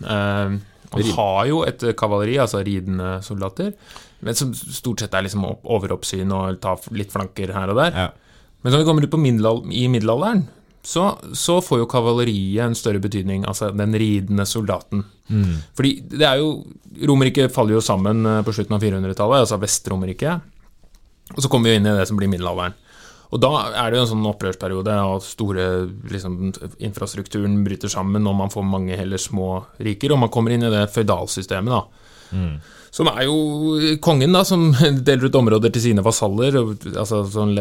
Eh, man har jo et kavaleri, altså ridende soldater, men som stort sett er liksom overoppsyn og tar litt flanker her og der. ja. Men når vi kommer ut på middelal i middelalderen, så, så får jo kavaleriet en større betydning, altså den ridende soldaten. Fordi det er jo Romerriket faller jo sammen eh, på slutten av 400-tallet, altså Vest-Romerriket. Og så kommer vi jo inn i det som blir middelalderen. Og da er det jo en sånn opprørsperiode, og store liksom, infrastrukturen bryter sammen, og man får mange heller små riker, og man kommer inn i det føydalsystemet, da. Som er jo kongen, da, som deler ut områder til sine vasaller. Altså sånn,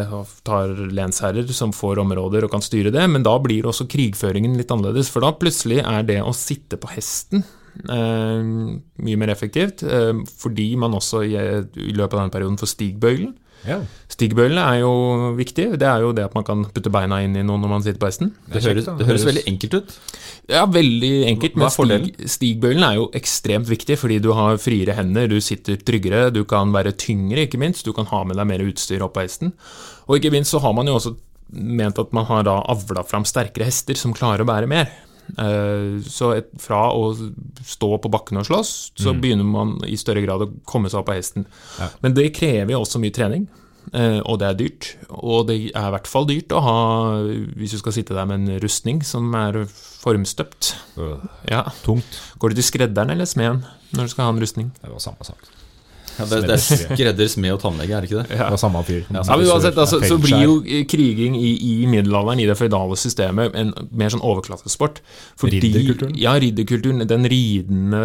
tar lensherrer som får områder og kan styre det. Men da blir også krigføringen litt annerledes. For da plutselig er det å sitte på hesten eh, mye mer effektivt. Eh, fordi man også i, i løpet av den perioden får stigbøylen. Ja. Stigbøylene er jo viktig. Det er jo det at man kan putte beina inn i noe når man sitter på hesten. Det, det, høres, det høres Høres- veldig enkelt ut. Ja, veldig enkelt. Men stig, stigbøylen er jo ekstremt viktig, fordi du har friere hender, du sitter tryggere, du kan være tyngre, ikke minst. Du kan ha med deg mer utstyr opp på hesten. Og ikke minst så har man jo også ment at man har da avla fram sterkere hester som klarer å bære mer. Eh, Så et, fra å stå på bakken og slåss, så begynner man i større grad å komme seg opp av hesten. Ja. Men det krever jo også mye trening. eh, Og det er dyrt. Og det er i hvert fall dyrt å ha hvis du skal sitte der med en rustning som er formstøpt. Øh, Ja. Tungt. Går du til skredderen eller smeden når du skal ha en rustning? Det var samme sak. Ja, det, det er skredder, smed og tannlege, er det ikke det? Det var samme fyr. Ja, men uansett, altså, så blir jo kriging i, i middelalderen, i det føydale systemet, en mer sånn overklassesport. Fordi- Ridderkulturen? Ja, ridderkulturen. Den ridende,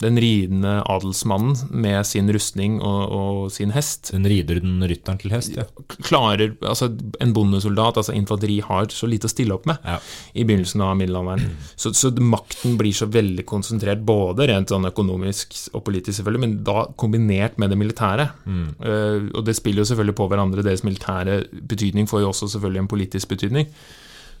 den ridende adelsmannen med sin rustning og, og sin hest Den rider den rytteren til hest, ja. klarer Altså, en bondesoldat, altså infanteri, har så lite å stille opp med Ja. i begynnelsen av middelalderen. Så, så makten blir så veldig konsentrert, både rent sånn økonomisk og politisk, selvfølgelig, men da kombinert med det militære. Eh, og det spiller jo selvfølgelig på hverandre. Deres militære betydning får jo også selvfølgelig en politisk betydning.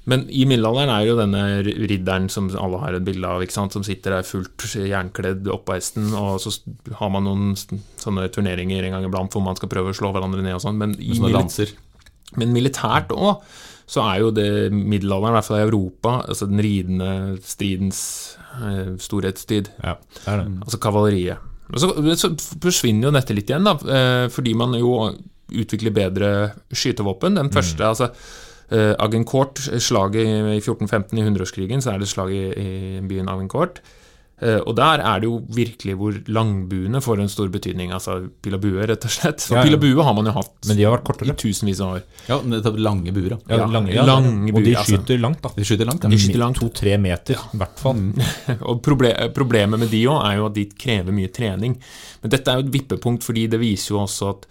Men i middelalderen er jo denne ridderen som alle har et bilde av, ikke sant? som sitter der fullt jernkledd oppå hesten, og så har man noen sånne turneringer en gang iblant hvor man skal prøve å slå hverandre ned og sånn. Men, mili- men militært òg, så er jo det middelalderen, i hvert fall i Europa, altså den ridende stridens eh, storhetstid. ja. Det det. Altså kavaleriet. Og så, så forsvinner jo dette litt igjen, da, eh, fordi man jo utvikler bedre skytevåpen. Den første, altså eh, Agincourt, slaget i 1415 i hundreårskrigen, så er det slaget i byen Agincourt. Eh, og der er det jo virkelig hvor langbuene får en stor betydning. Altså pil og bue, rett og slett. For Ja, ja. pil og bue har man jo hatt Men de har vært i tusenvis av år. Ja, nettopp lange buer. Ja, Ja, lange, lange Og de altså. skyter langt, da. De skyter langt, ja. De skyter langt. To-tre meter, i hvert fall. Og proble problemet med de òg er jo at de krever mye trening. Men dette er jo et vippepunkt, fordi det viser jo også at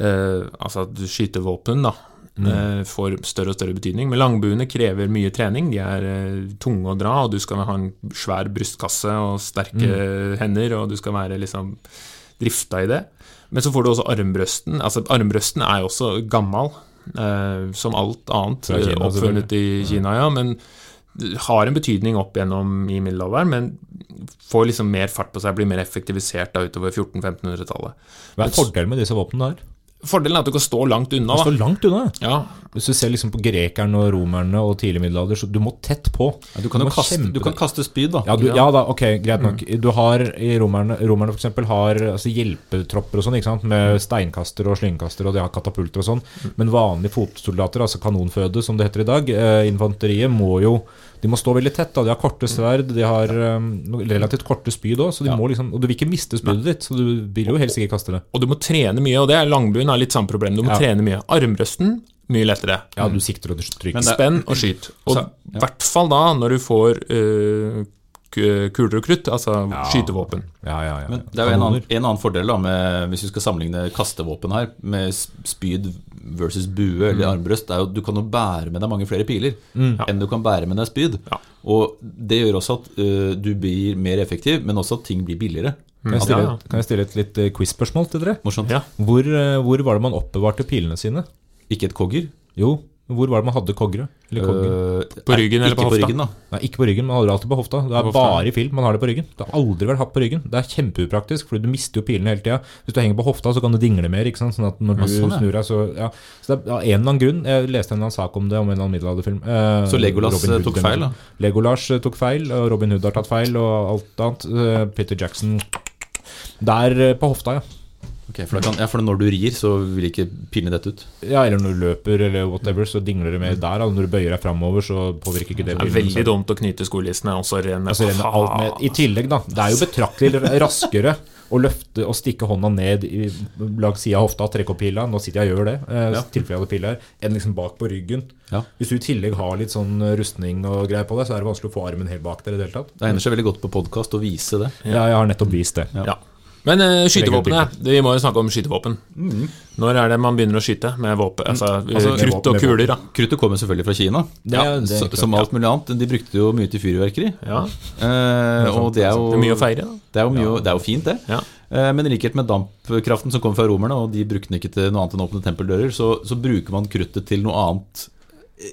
uh, altså at skytevåpen da, eh, får større og større betydning. Men langbuene krever mye trening. De er eh, tunge å dra, og du skal ha en svær brystkasse og sterke hender, og du skal være liksom drifta i det. Men så får du også armbrøsten. Altså Armbrøsten er jo også gammel, eh, som alt annet. Kina, oppfunnet i Kina, ja. Men har en betydning opp gjennom i middelalderen, men får liksom mer fart på seg, blir mer effektivisert da utover 1400-1500-tallet. Hva er fordelen med disse våpnene der? Fordelen er at du kan stå langt unna. Du Da. Stå langt unna. Ja, Hvis du ser liksom på grekerne og romerne og tidlig middelalder, så du må tett på. Ja, du kan du, må kaste, du kan kaste spyd, da. Ja, du, ja da, ok, greit nok. Du har i romerne, romerne for eksempel har altså, hjelpetropper og sånn, ikke sant, med steinkaster og slyngkaster, og de har katapulter og sånn. Men vanlige fotsoldater, altså kanonføde som det heter i dag, eh, infanteriet, må jo de må stå veldig tett. da, De har korte sverd, de har um, relativt korte spyd òg, Ja. liksom, og du vil ikke miste spydet ditt, så du vil jo helst ikke kaste det. Og du må trene mye, og det er langbuen er litt samme problem. Du må Ja. trene mye. Armbrøsten mye lettere. Ja, du sikter og du trykker. Spenn og skyt. Og i hvert fall da når du får øh, kuler og krutt, altså skytevåpen. Ja, ja, ja. Men det er jo en annen, en annen fordel da med, hvis vi skal sammenligne kastevåpen her, med spyd versus bue eller armbrøst, er jo du kan jo bære med deg mange flere piler enn du kan bære med deg spyd. Ja. Og det gjør også at uh, du blir mer effektiv, men også at ting blir billigere. Kan jeg stille, ja. kan jeg stille et litt eh, quiz-spørsmål til dere? Morsomt. Ja. Hvor, eh, hvor var det man oppbevarte pilene sine? Ikke et kogger. Jo, hvor var det man hadde kogre? Eller kogger? Øh, På ryggen eller på hofta? ryggen, da. Nei, ikke på ryggen, man hadde det alltid på hofta. Det er hofta. bare i film man har det på ryggen. Det har aldri vært hatt på ryggen. Det er kjempeupraktisk, for du mister jo pilene hele tida. Hvis du henger på hofta, så kan du dingle mer, ikke sant. Sånn at når du sånn, ja. snur deg, så Ja. Så det er av en eller annen grunn. Jeg leste en eller annen sak om det, om en eller annen middelalderfilm. Eh, Så Legolas, eh, Hood, tok feil, da? Legolas eh, tok feil, og Robin Hood har tatt feil, og alt annet. Peter Jackson Der på hofta, ja. Ok, for, da kan, ja, for når du rir, så vil ikke pilene dette ut. Ja, eller når du løper eller whatever, så dingler det mer der. Da. Når du bøyer deg framover, så påvirker ikke det Det er veldig så- dumt å knyte skolissene, og så renne Altså, renner alt med, I tillegg, da. Det er jo betraktelig raskere å løfte og stikke hånda ned i, langs sida av hofta og trekke opp pila. Nå sitter jeg og gjør det, eh, Ja. tilfelle jeg hadde her, enn liksom bak på ryggen. Ja. Hvis du i tillegg har litt sånn rustning og greier på deg, så er det vanskelig å få armen helt bak der i det hele tatt. Det egner seg veldig godt på podkast å vise det. Ja, jeg har nettopp vist det. Ja. Men uh, skytevåpenet, vi må jo snakke om skytevåpen. Når er det man begynner å skyte med våpen? Altså, Mm. Altså, eh, krutt med og kuler, da. Kruttet kommer selvfølgelig fra Kina, Det ja, det klart, som alt mulig annet. De brukte jo mye til fyrverkeri. Ja. Eh, og det er jo Det er mye å feire, da. Det er jo, mye, det er jo fint, det. Ja. Eh, Men i likhet med dampkraften som kom fra romerne, og de brukte den ikke til noe annet enn åpne tempeldører, så, så bruker man kruttet til noe annet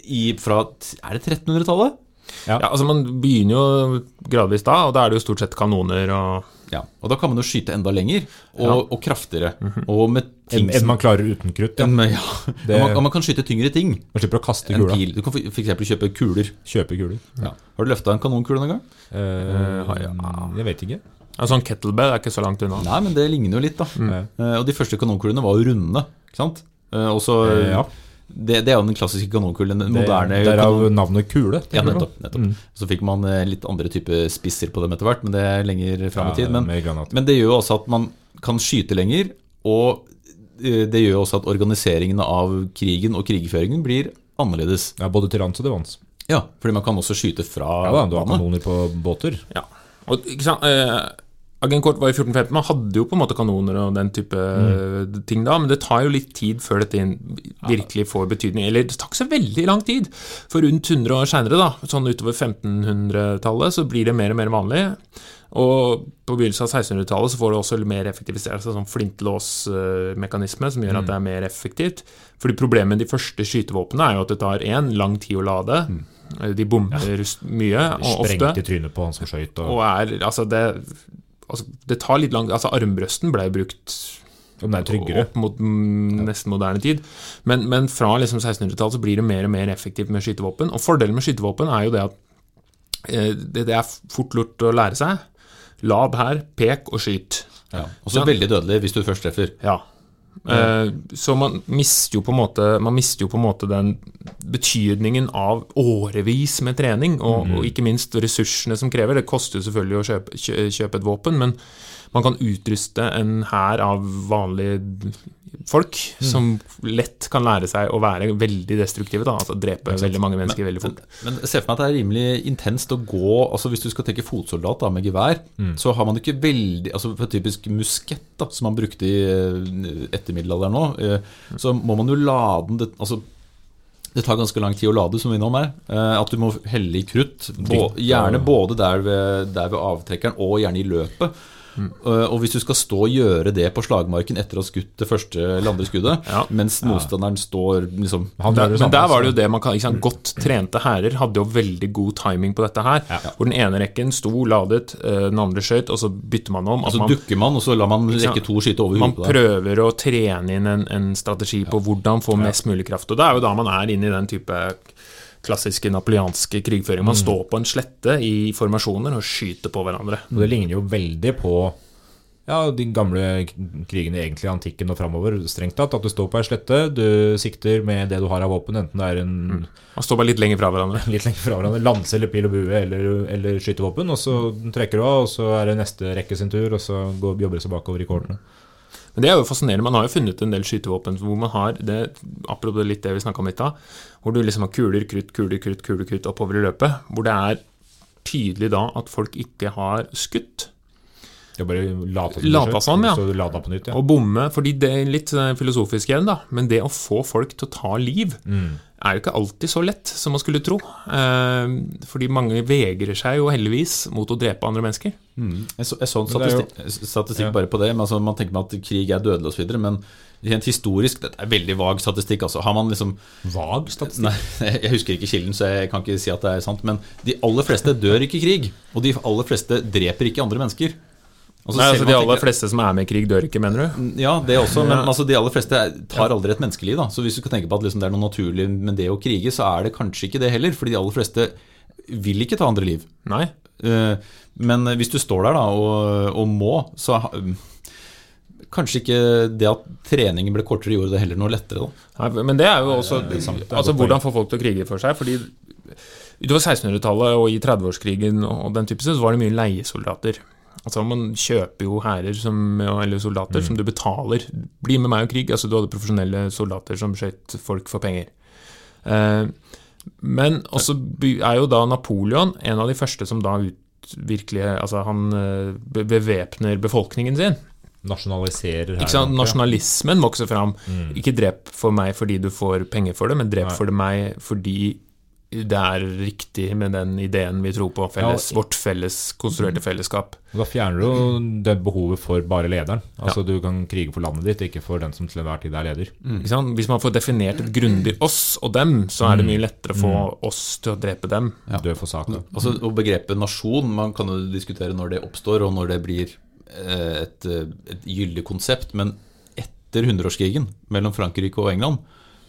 i, fra Er det 1300-tallet? Ja, altså Man begynner jo gradvis da, og da er det jo stort sett kanoner og Ja. Og da kan man jo skyte enda lenger, og, og kraftigere. Mm -hmm. ting Enn en man klarer uten krutt. Ja. En, ja. Det- og, man, og man kan skyte tyngre ting Man slipper å kaste kula. pil. Du kan f.eks. kjøpe kuler. Kjøpe kuler. Ja. Har du løfta en kanonkule noen gang? Eh, jeg vet ikke. En sånn kettlebell er ikke så langt unna. Nei, men det ligner jo litt, da. Mm. Uh, og de første kanonkulene var jo runde, ikke sant? Uh, og så ja. Det, det er jo den klassiske kanonkulen. Den Det- moderne Derav kanon- navnet kule. Ja, nettopp. nettopp. Mm. Så fikk man eh, litt andre typer spisser på dem etter hvert, men det er lenger fram i tid. Men, med granat. men det gjør jo også at man kan skyte lenger, og eh, det gjør jo også at organiseringen av krigen og krigføringen blir annerledes. Ja, både til lands og til vanns. Ja, fordi man kan også skyte fra Ja da, du har kanoner på båter. Ja. Og, ikke sant, eh, Agent Kort var i 1415, man hadde jo på en måte kanoner og den type Mm. eh, ting da, men det tar jo litt tid før dette virkelig får betydning. Eller det tar ikke så veldig lang tid, for rundt 100 år seinere, da, sånn utover 1500-tallet, så blir det mer og mer vanlig. Og på begynnelsen av 1600-tallet så får det også mer effektivisert seg, sånn flintlåsmekanisme som Mm. gjør at det er mer effektivt. Fordi problemet med de første skytevåpnene er jo at det tar én, lang tid å lade. De bomber ja. mye, og ofte. Sprengte trynet på han som skøyt. Og, Og er, altså det, altså det tar litt lang Altså armbrøsten ble brukt og opp mot nesten moderne tid. Men, men fra liksom 1600-tallet så blir det mer og mer effektivt med skytevåpen. Og fordelen med skytevåpen er jo det at eh, det, det er fort lurt å lære seg. Lab her, pek og skyt. Ja. Også så veldig dødelig hvis du først treffer. Ja. Eh, Så man mister måte Man mister jo på en måte den betydningen av årevis med trening, og, og ikke minst ressursene som krever. Det koster jo selvfølgelig å kjøpe, kjøpe et våpen, men man kan utruste en hær av vanlige folk som lett kan lære seg å være veldig destruktive. Da, altså drepe veldig mange mennesker veldig fort. Men jeg ser for meg at det er rimelig intenst å gå altså Hvis du skal tenke fotsoldat da, med gevær, så har man ikke veldig altså For typisk muskett, da, som man brukte i eh, ettermiddelalderen nå, eh, så må man jo lade den det, altså, det tar ganske lang tid å lade, som vi innom her. Eh, At du må helle i krutt, gjerne både der ved, der ved avtrekkeren og gjerne i løpet. Uh, Og hvis du skal stå og gjøre det på slagmarken etter å ha skutt det første eller andre skuddet, Ja. mens motstanderen står liksom Han Der, det men der var det jo det man kan ikke sant? Godt trente hærer hadde jo veldig god timing på dette her. Hvor den ene rekken sto ladet, eh, den andre skøyt, og så bytter man om. Og så man, dukker man, og så lar man rekke to skyte over man på deg. prøver å trene inn en, en strategi på hvordan få mest mulig kraft. Og det er jo da man er inne i den type klassiske napoleanske krigføring. Man står på en slette i formasjoner og skyter på hverandre. Og det ligner jo veldig på ja, de gamle krigene egentlig antikken og framover. Strengt tatt, at du står på ei slette, du sikter med det du har av våpen, enten det er en Man står bare litt lenger fra hverandre. litt lenger fra hverandre, lanse eller pil og bue eller, eller skytevåpen, og så trekker du av, og så er det neste rekke sin tur, og så går, jobber det seg bakover i kortene. Men det er jo fascinerende. Man har jo funnet en del skytevåpen hvor man har det, Apropos litt det vi snakka om litt da, hvor du liksom har kuler, krutt, kuler, krutt, kuler, krutt oppover i løpet. Hvor det er tydelig da at folk ikke har skutt. Ja, bare lata som som, ja. Så på nytt, ja. Og bomme, fordi det er litt eh, filosofisk igjen, da. Men det å få folk til å ta liv er jo ikke alltid så lett som man skulle tro. Eh, fordi mange vegrer seg jo heldigvis mot å drepe andre mennesker. Jeg så, jeg så en er jo- statistikk, statistikk Ja. bare på det. Men altså, man tenker at krig er dødelig osv. Men rent historisk Dette er veldig vag statistikk. Altså. Har man liksom Vag statistikk. Nei, jeg husker ikke kilden, så jeg kan ikke si at det er sant. Men de aller fleste dør ikke i krig. Og de aller fleste dreper ikke andre mennesker. Altså, Nei, altså De aller tenker- fleste som er med i krig, dør ikke, mener du? Ja, det også, men altså, de aller fleste tar aldri et menneskeliv. Da. Så hvis du skal tenke på at liksom, det er noe naturlig med det å krige, så er det kanskje ikke det heller. Fordi de aller fleste vil ikke ta andre liv. Nei. Eh, Men hvis du står der da og, og må, så Kanskje ikke det at treningen ble kortere, gjorde det heller noe lettere. da Nei, men det er jo også det er. Det Altså hvordan få folk til å krige for seg. Fordi utover 1600-tallet og i 30-årskrigen og den type så var det mye leiesoldater. Altså Man kjøper jo hærer eller soldater som du betaler. Bli med meg og krig. Altså Du hadde profesjonelle soldater som skjøt folk for penger. Eh, men også er jo da Napoleon en av de første som da ut, virkelig Altså han eh, bevæpner befolkningen sin. Nasjonaliserer her. Ikke sant? Nasjonalismen vokser fram. Ikke drep for meg fordi du får penger for det, men drep Nei. for meg fordi det er riktig med den ideen vi tror på, felles, Ja. vårt felles konstruerte fellesskap. Da fjerner du det behovet for bare lederen. Altså Du kan krige for landet ditt, ikke for den som til enhver tid er leder. Ikke sant? Hvis man får definert et grundig oss og dem, så er det mye lettere å få oss til å drepe dem. Dø for saken. Altså, og begrepet nasjon, man kan jo diskutere når det oppstår, og når det blir eh, et, eh, et gyldig konsept. Men etter hundreårskrigen mellom Frankrike og England,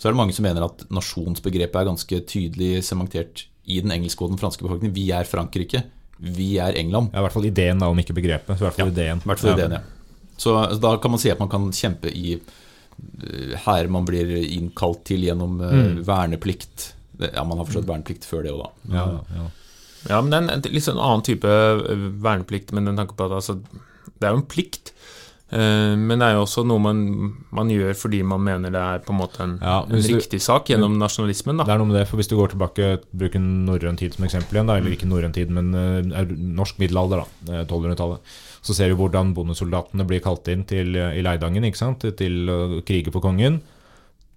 så er det mange som mener at nasjonsbegrepet er ganske tydelig sementert i den engelske og den franske befolkningen. Vi er Frankrike, vi er England. Ja, I hvert fall ideen, da, om ikke begrepet. Så i hvert fall ideen. I hvert fall ideen, ja. Så da kan man si at man kan kjempe i hærer her man blir innkalt til gjennom mm. verneplikt. Ja, man har forstått verneplikt før det òg, da. Ja, ja. Ja, men det er en en litt sånn annen type øh, verneplikt, men den tanken på at altså, det er jo en plikt. Eh, Men det er jo også noe man, man gjør fordi man mener det er på en måte en, Ja, en riktig du- sak gjennom nasjonalismen. Det er noe med det, for Hvis du går tilbake bruker norrøn tid som eksempel igjen, da, eller ikke norrøn tid, men eh, er norsk middelalder, da, eh, 1200-tallet, så ser du hvordan bondesoldatene blir kalt inn til, eh, i Leidangen ikke sant, til å krige for kongen.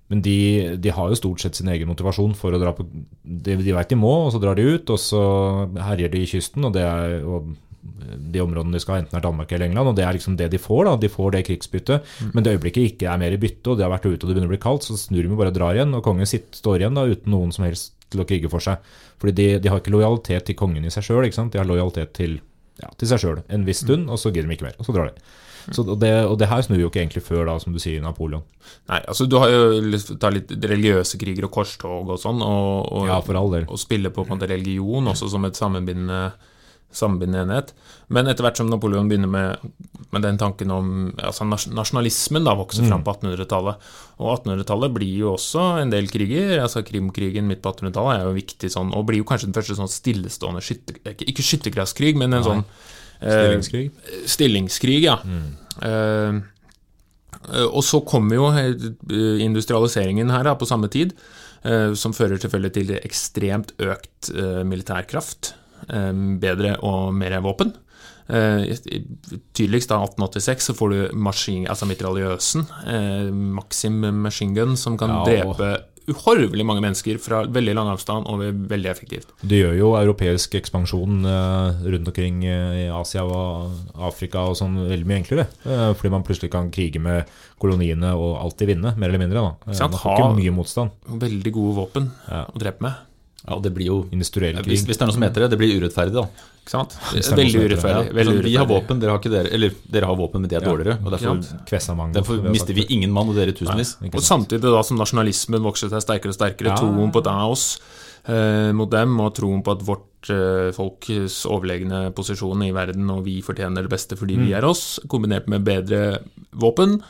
Men de, de har jo stort sett sin egen motivasjon for å dra på De, de veit de må, og så drar de ut, og så herjer de i kysten, og det er og de områdene de skal, ha, enten er Danmark eller England, og det er liksom det de får. da, De får det krigsbyttet. Men det øyeblikket ikke er mer i bytte, og de har vært ute og det begynner å bli kaldt, så snur de bare og drar igjen, og kongen sitt, står igjen da uten noen som helst til å krige for seg. Fordi de, de har ikke lojalitet til kongen i seg sjøl, de har lojalitet til, ja, til seg sjøl en viss stund, og så gidder de ikke mer, og så drar de. Så, og, det, og det her snur jo ikke egentlig før, da, som du sier, Napoleon. Nei, altså Du har jo lyst- ta litt religiøse kriger og korstog og sånn, og, og, Ja, og spille på, på en måte religion også som et sammenbindende, sammenbindende enhet. Men etter hvert som Napoleon begynner med, med den tanken om altså Nasjonalismen da vokser fram på 1800-tallet. Og 1800-tallet blir jo også en del kriger. altså Krimkrigen midt på 1800-tallet er jo viktig sånn, og blir jo kanskje den første sånn stillestående skytter, ikke, skyttergravskrig, men en sånn eh, Stillingskrig. Stillingskrig, ja. Mm. eh, og så kommer jo eh, industrialiseringen her da, på samme tid, eh, som fører selvfølgelig til ekstremt økt eh, militærkraft. Bedre og mer våpen. Eh, tydeligst da 1886 så får du maskin, altså mitraljøsen, eh, Maxim Machine Gun, som kan Ja, drepe uhorvelig mange mennesker fra veldig lang avstand og veldig effektivt. Det gjør jo europeisk ekspansjon eh, rundt omkring i Asia og Afrika og sånn veldig mye enklere. Fordi man plutselig kan krige med koloniene og alltid vinne, mer eller mindre. da. Man får ikke mye motstand. Veldig gode våpen Ja. å drepe med. Ja, og det blir jo Industriell hvis, krig. hvis det er noe som heter det, det blir urettferdig, da. Ikke sant? Hvis Veldig urettferdig. Ja, veldig urettferdig. vi har våpen, dere har ikke dere Eller dere har våpen, men de er dårligere. Og derfor, mange. derfor vi mister vi ingen mann, og dere tusenvis. Og samtidig da som nasjonalismen vokser seg sterkere og sterkere, Ja. troen på deg oss eh, mot dem, og troen på at vårt eh, folks overlegne posisjon i verden, og vi fortjener det beste fordi Mm. vi er oss, kombinert med bedre våpen,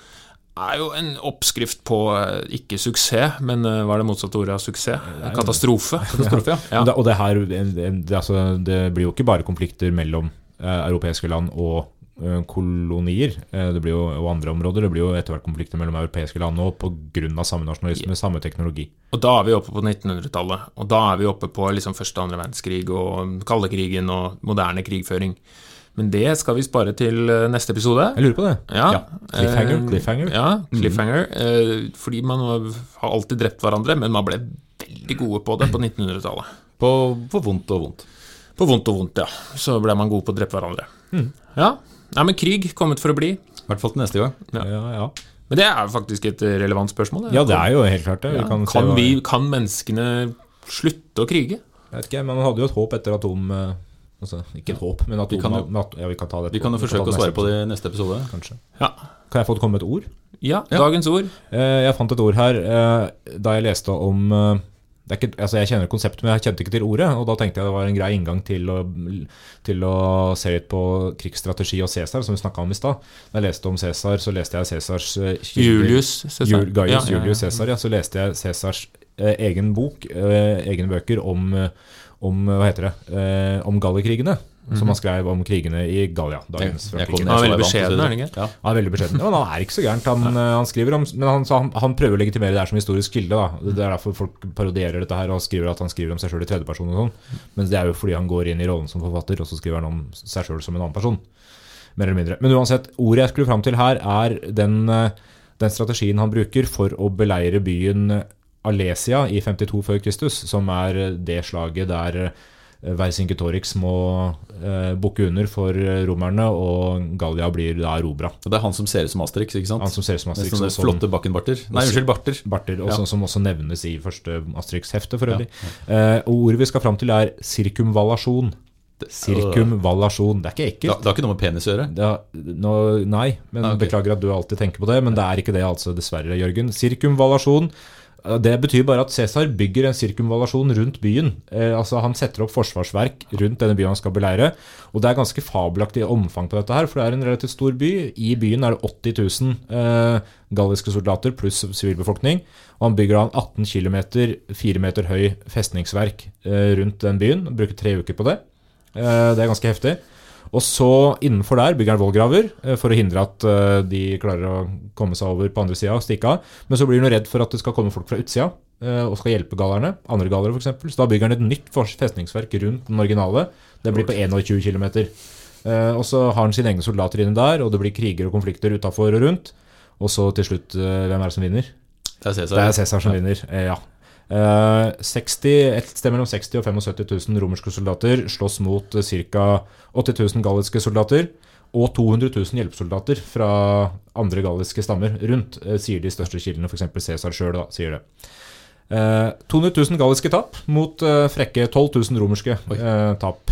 er jo en oppskrift på eh, ikke suksess, men eh, hva er det motsatte ordet av suksess? Katastrofe. Katastrofe, ja. Ja. Og det her det, altså, det blir jo ikke bare konflikter mellom eh, europeiske land og eh, kolonier. Eh, det blir jo, og andre områder. Det blir jo etter hvert konflikter mellom europeiske land nå pga. samme nasjonalisme, samme teknologi. Og da er vi oppe på 1900-tallet, og da er vi oppe på liksom første og andre verdenskrig og kaldekrigen og moderne krigføring. Men det skal vi spare til eh, neste episode. Jeg lurer på det. Ja. Ja. Cliffhanger, Eh, cliffhanger. Ja, cliffhanger. Mm. fordi man har alltid drept hverandre, men man ble veldig gode på det på 1900-tallet. På, på vondt og vondt. På vondt og vondt, ja. Så ble man gode på å drepe hverandre. Ja. Nei, men krig kommet for å bli. I hvert fall til neste gang. Ja. Ja, ja. Men det er faktisk et relevant spørsmål. ja, det er jo helt klart det. Vi kan, se Kan, vi, kan menneskene slutte å krige? Jeg vet ikke, men man hadde jo et håp etter atom... Altså, ikke et håp, men at Vi kan jo- at- ja, vi kan ta det Vi kan jo forsøke å svare på det i neste episode. Kanskje. Ja. Kan jeg få komme med et ord? Ja, Ja. dagens ord. Eh, Jeg fant et ord her eh, da jeg leste om eh, det er ikke, altså Jeg kjenner konseptet, men jeg kjente ikke til ordet. Og da tenkte jeg det var en grei inngang til å, til å se litt på krigsstrategi og Cæsar, som vi snakka om i stad. Da jeg leste om Cæsar, så leste jeg Cæsars eh, Julius Cæsar. Jul, Gaius Ja, ja, ja. Julius Cæsar, ja. Så leste jeg Cæsars eh, egen bok, eh, egne bøker om, eh, om Hva heter det? Eh, om gallerkrigene. Som han skrev om krigene i Gallia. Dagens Jeg- jeg kom Frankrike. ned Han er veldig jeg beskjeden, for å si er han ikke? Ja. Han er veldig beskjeden. Men han er ikke så gærent. Han, eh, han skriver om Men han, han, han prøver å legitimere det her som historisk kilde. Da. Det er derfor folk parodierer dette her og skriver at han skriver om seg sjøl i tredjeperson og sånn. Men det er jo fordi han går inn i rollen som forfatter, og så skriver han om seg sjøl som en annen person. Mer eller mindre. Men uansett, ordet jeg skulle fram til her, er den, eh, den strategien han bruker for å beleire byen Alesia i 52 før Kristus, som er det slaget der eh, Vercingetorix må eh, bukke under for eh, romerne, og Gallia blir da erobra. Det er han som ser ut som Asterix, ikke sant? Han som ser ut som Asterix. sånne flotte bakkenbarter. Nei, unnskyld, barter. Barter, og Ja. som også nevnes i første Asterix-hefte, for øvrig. Eh, og ordet vi skal fram til, er sirkumvalasjon. Sirkumvalasjon. Det er ikke ekkelt. det har ikke noe med penis å gjøre. Det er, nå, nei, men Ah, okay. beklager at du alltid tenker på det, men det er ikke det, altså, dessverre, Jørgen. Sirkumvallasjon. Det betyr bare at Cæsar bygger en sirkumvallasjon rundt byen. Eh, altså Han setter opp forsvarsverk rundt denne byen han skal beleire. Og det er ganske fabelaktig omfang på dette her, for det er en relativt stor by. I byen er det 80 000 eh, galliske soldater pluss sivilbefolkning. Og han bygger da en 18 km, 4 meter høy festningsverk eh, rundt den byen. Bruker tre uker på det. Eh, det er ganske heftig. Og så innenfor der bygger han vollgraver eh, for å hindre at eh, de klarer å komme seg over på andre sida og stikke av. Men så blir han redd for at det skal komme folk fra utsida eh, og skal hjelpe galerne. Andre galere, f.eks. Så da bygger han et nytt festningsverk rundt den originale. Det blir på 21 km. Og så har han sine egne soldater inne der, og det blir kriger og konflikter utafor og rundt. Og så til slutt, hvem er det som vinner? Det er Cæsar. Det er Cæsar som vinner, ja. Eh, 60, et sted mellom 60 og 75 000 romerske soldater slåss mot ca. 80 000 galliske soldater. Og 200 000 hjelpesoldater fra andre galliske stammer rundt, eh, sier de største kildene, f.eks. Cæsar sjøl, sier det. Eh, 200 000 galliske tap mot eh, frekke 12 000 romerske Oi. tap.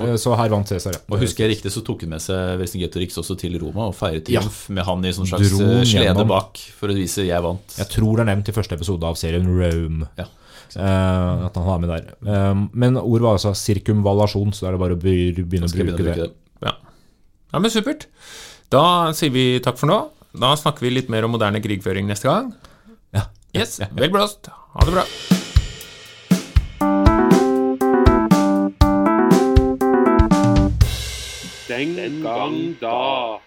Eh, så her vant Cæsar, ja. Og husker jeg riktig, så tok han med seg Vercingetorix også til Roma og feiret Ja. med han i sånn slags Dro eh, slede gjennom. bak for å vise 'jeg vant'. Jeg tror det er nevnt i første episode av serien Rome. Ja, uh, at han har med der. Uh, men ordet var altså sirkumvallasjon, så da er det bare å begynne å bruke begynne å det. bruke det. Ja. ja, men supert. Da sier vi takk for nå. Da snakker vi litt mer om moderne krigføring neste gang. Ja. Yes, vel blåst. Ha det bra. Den gang da.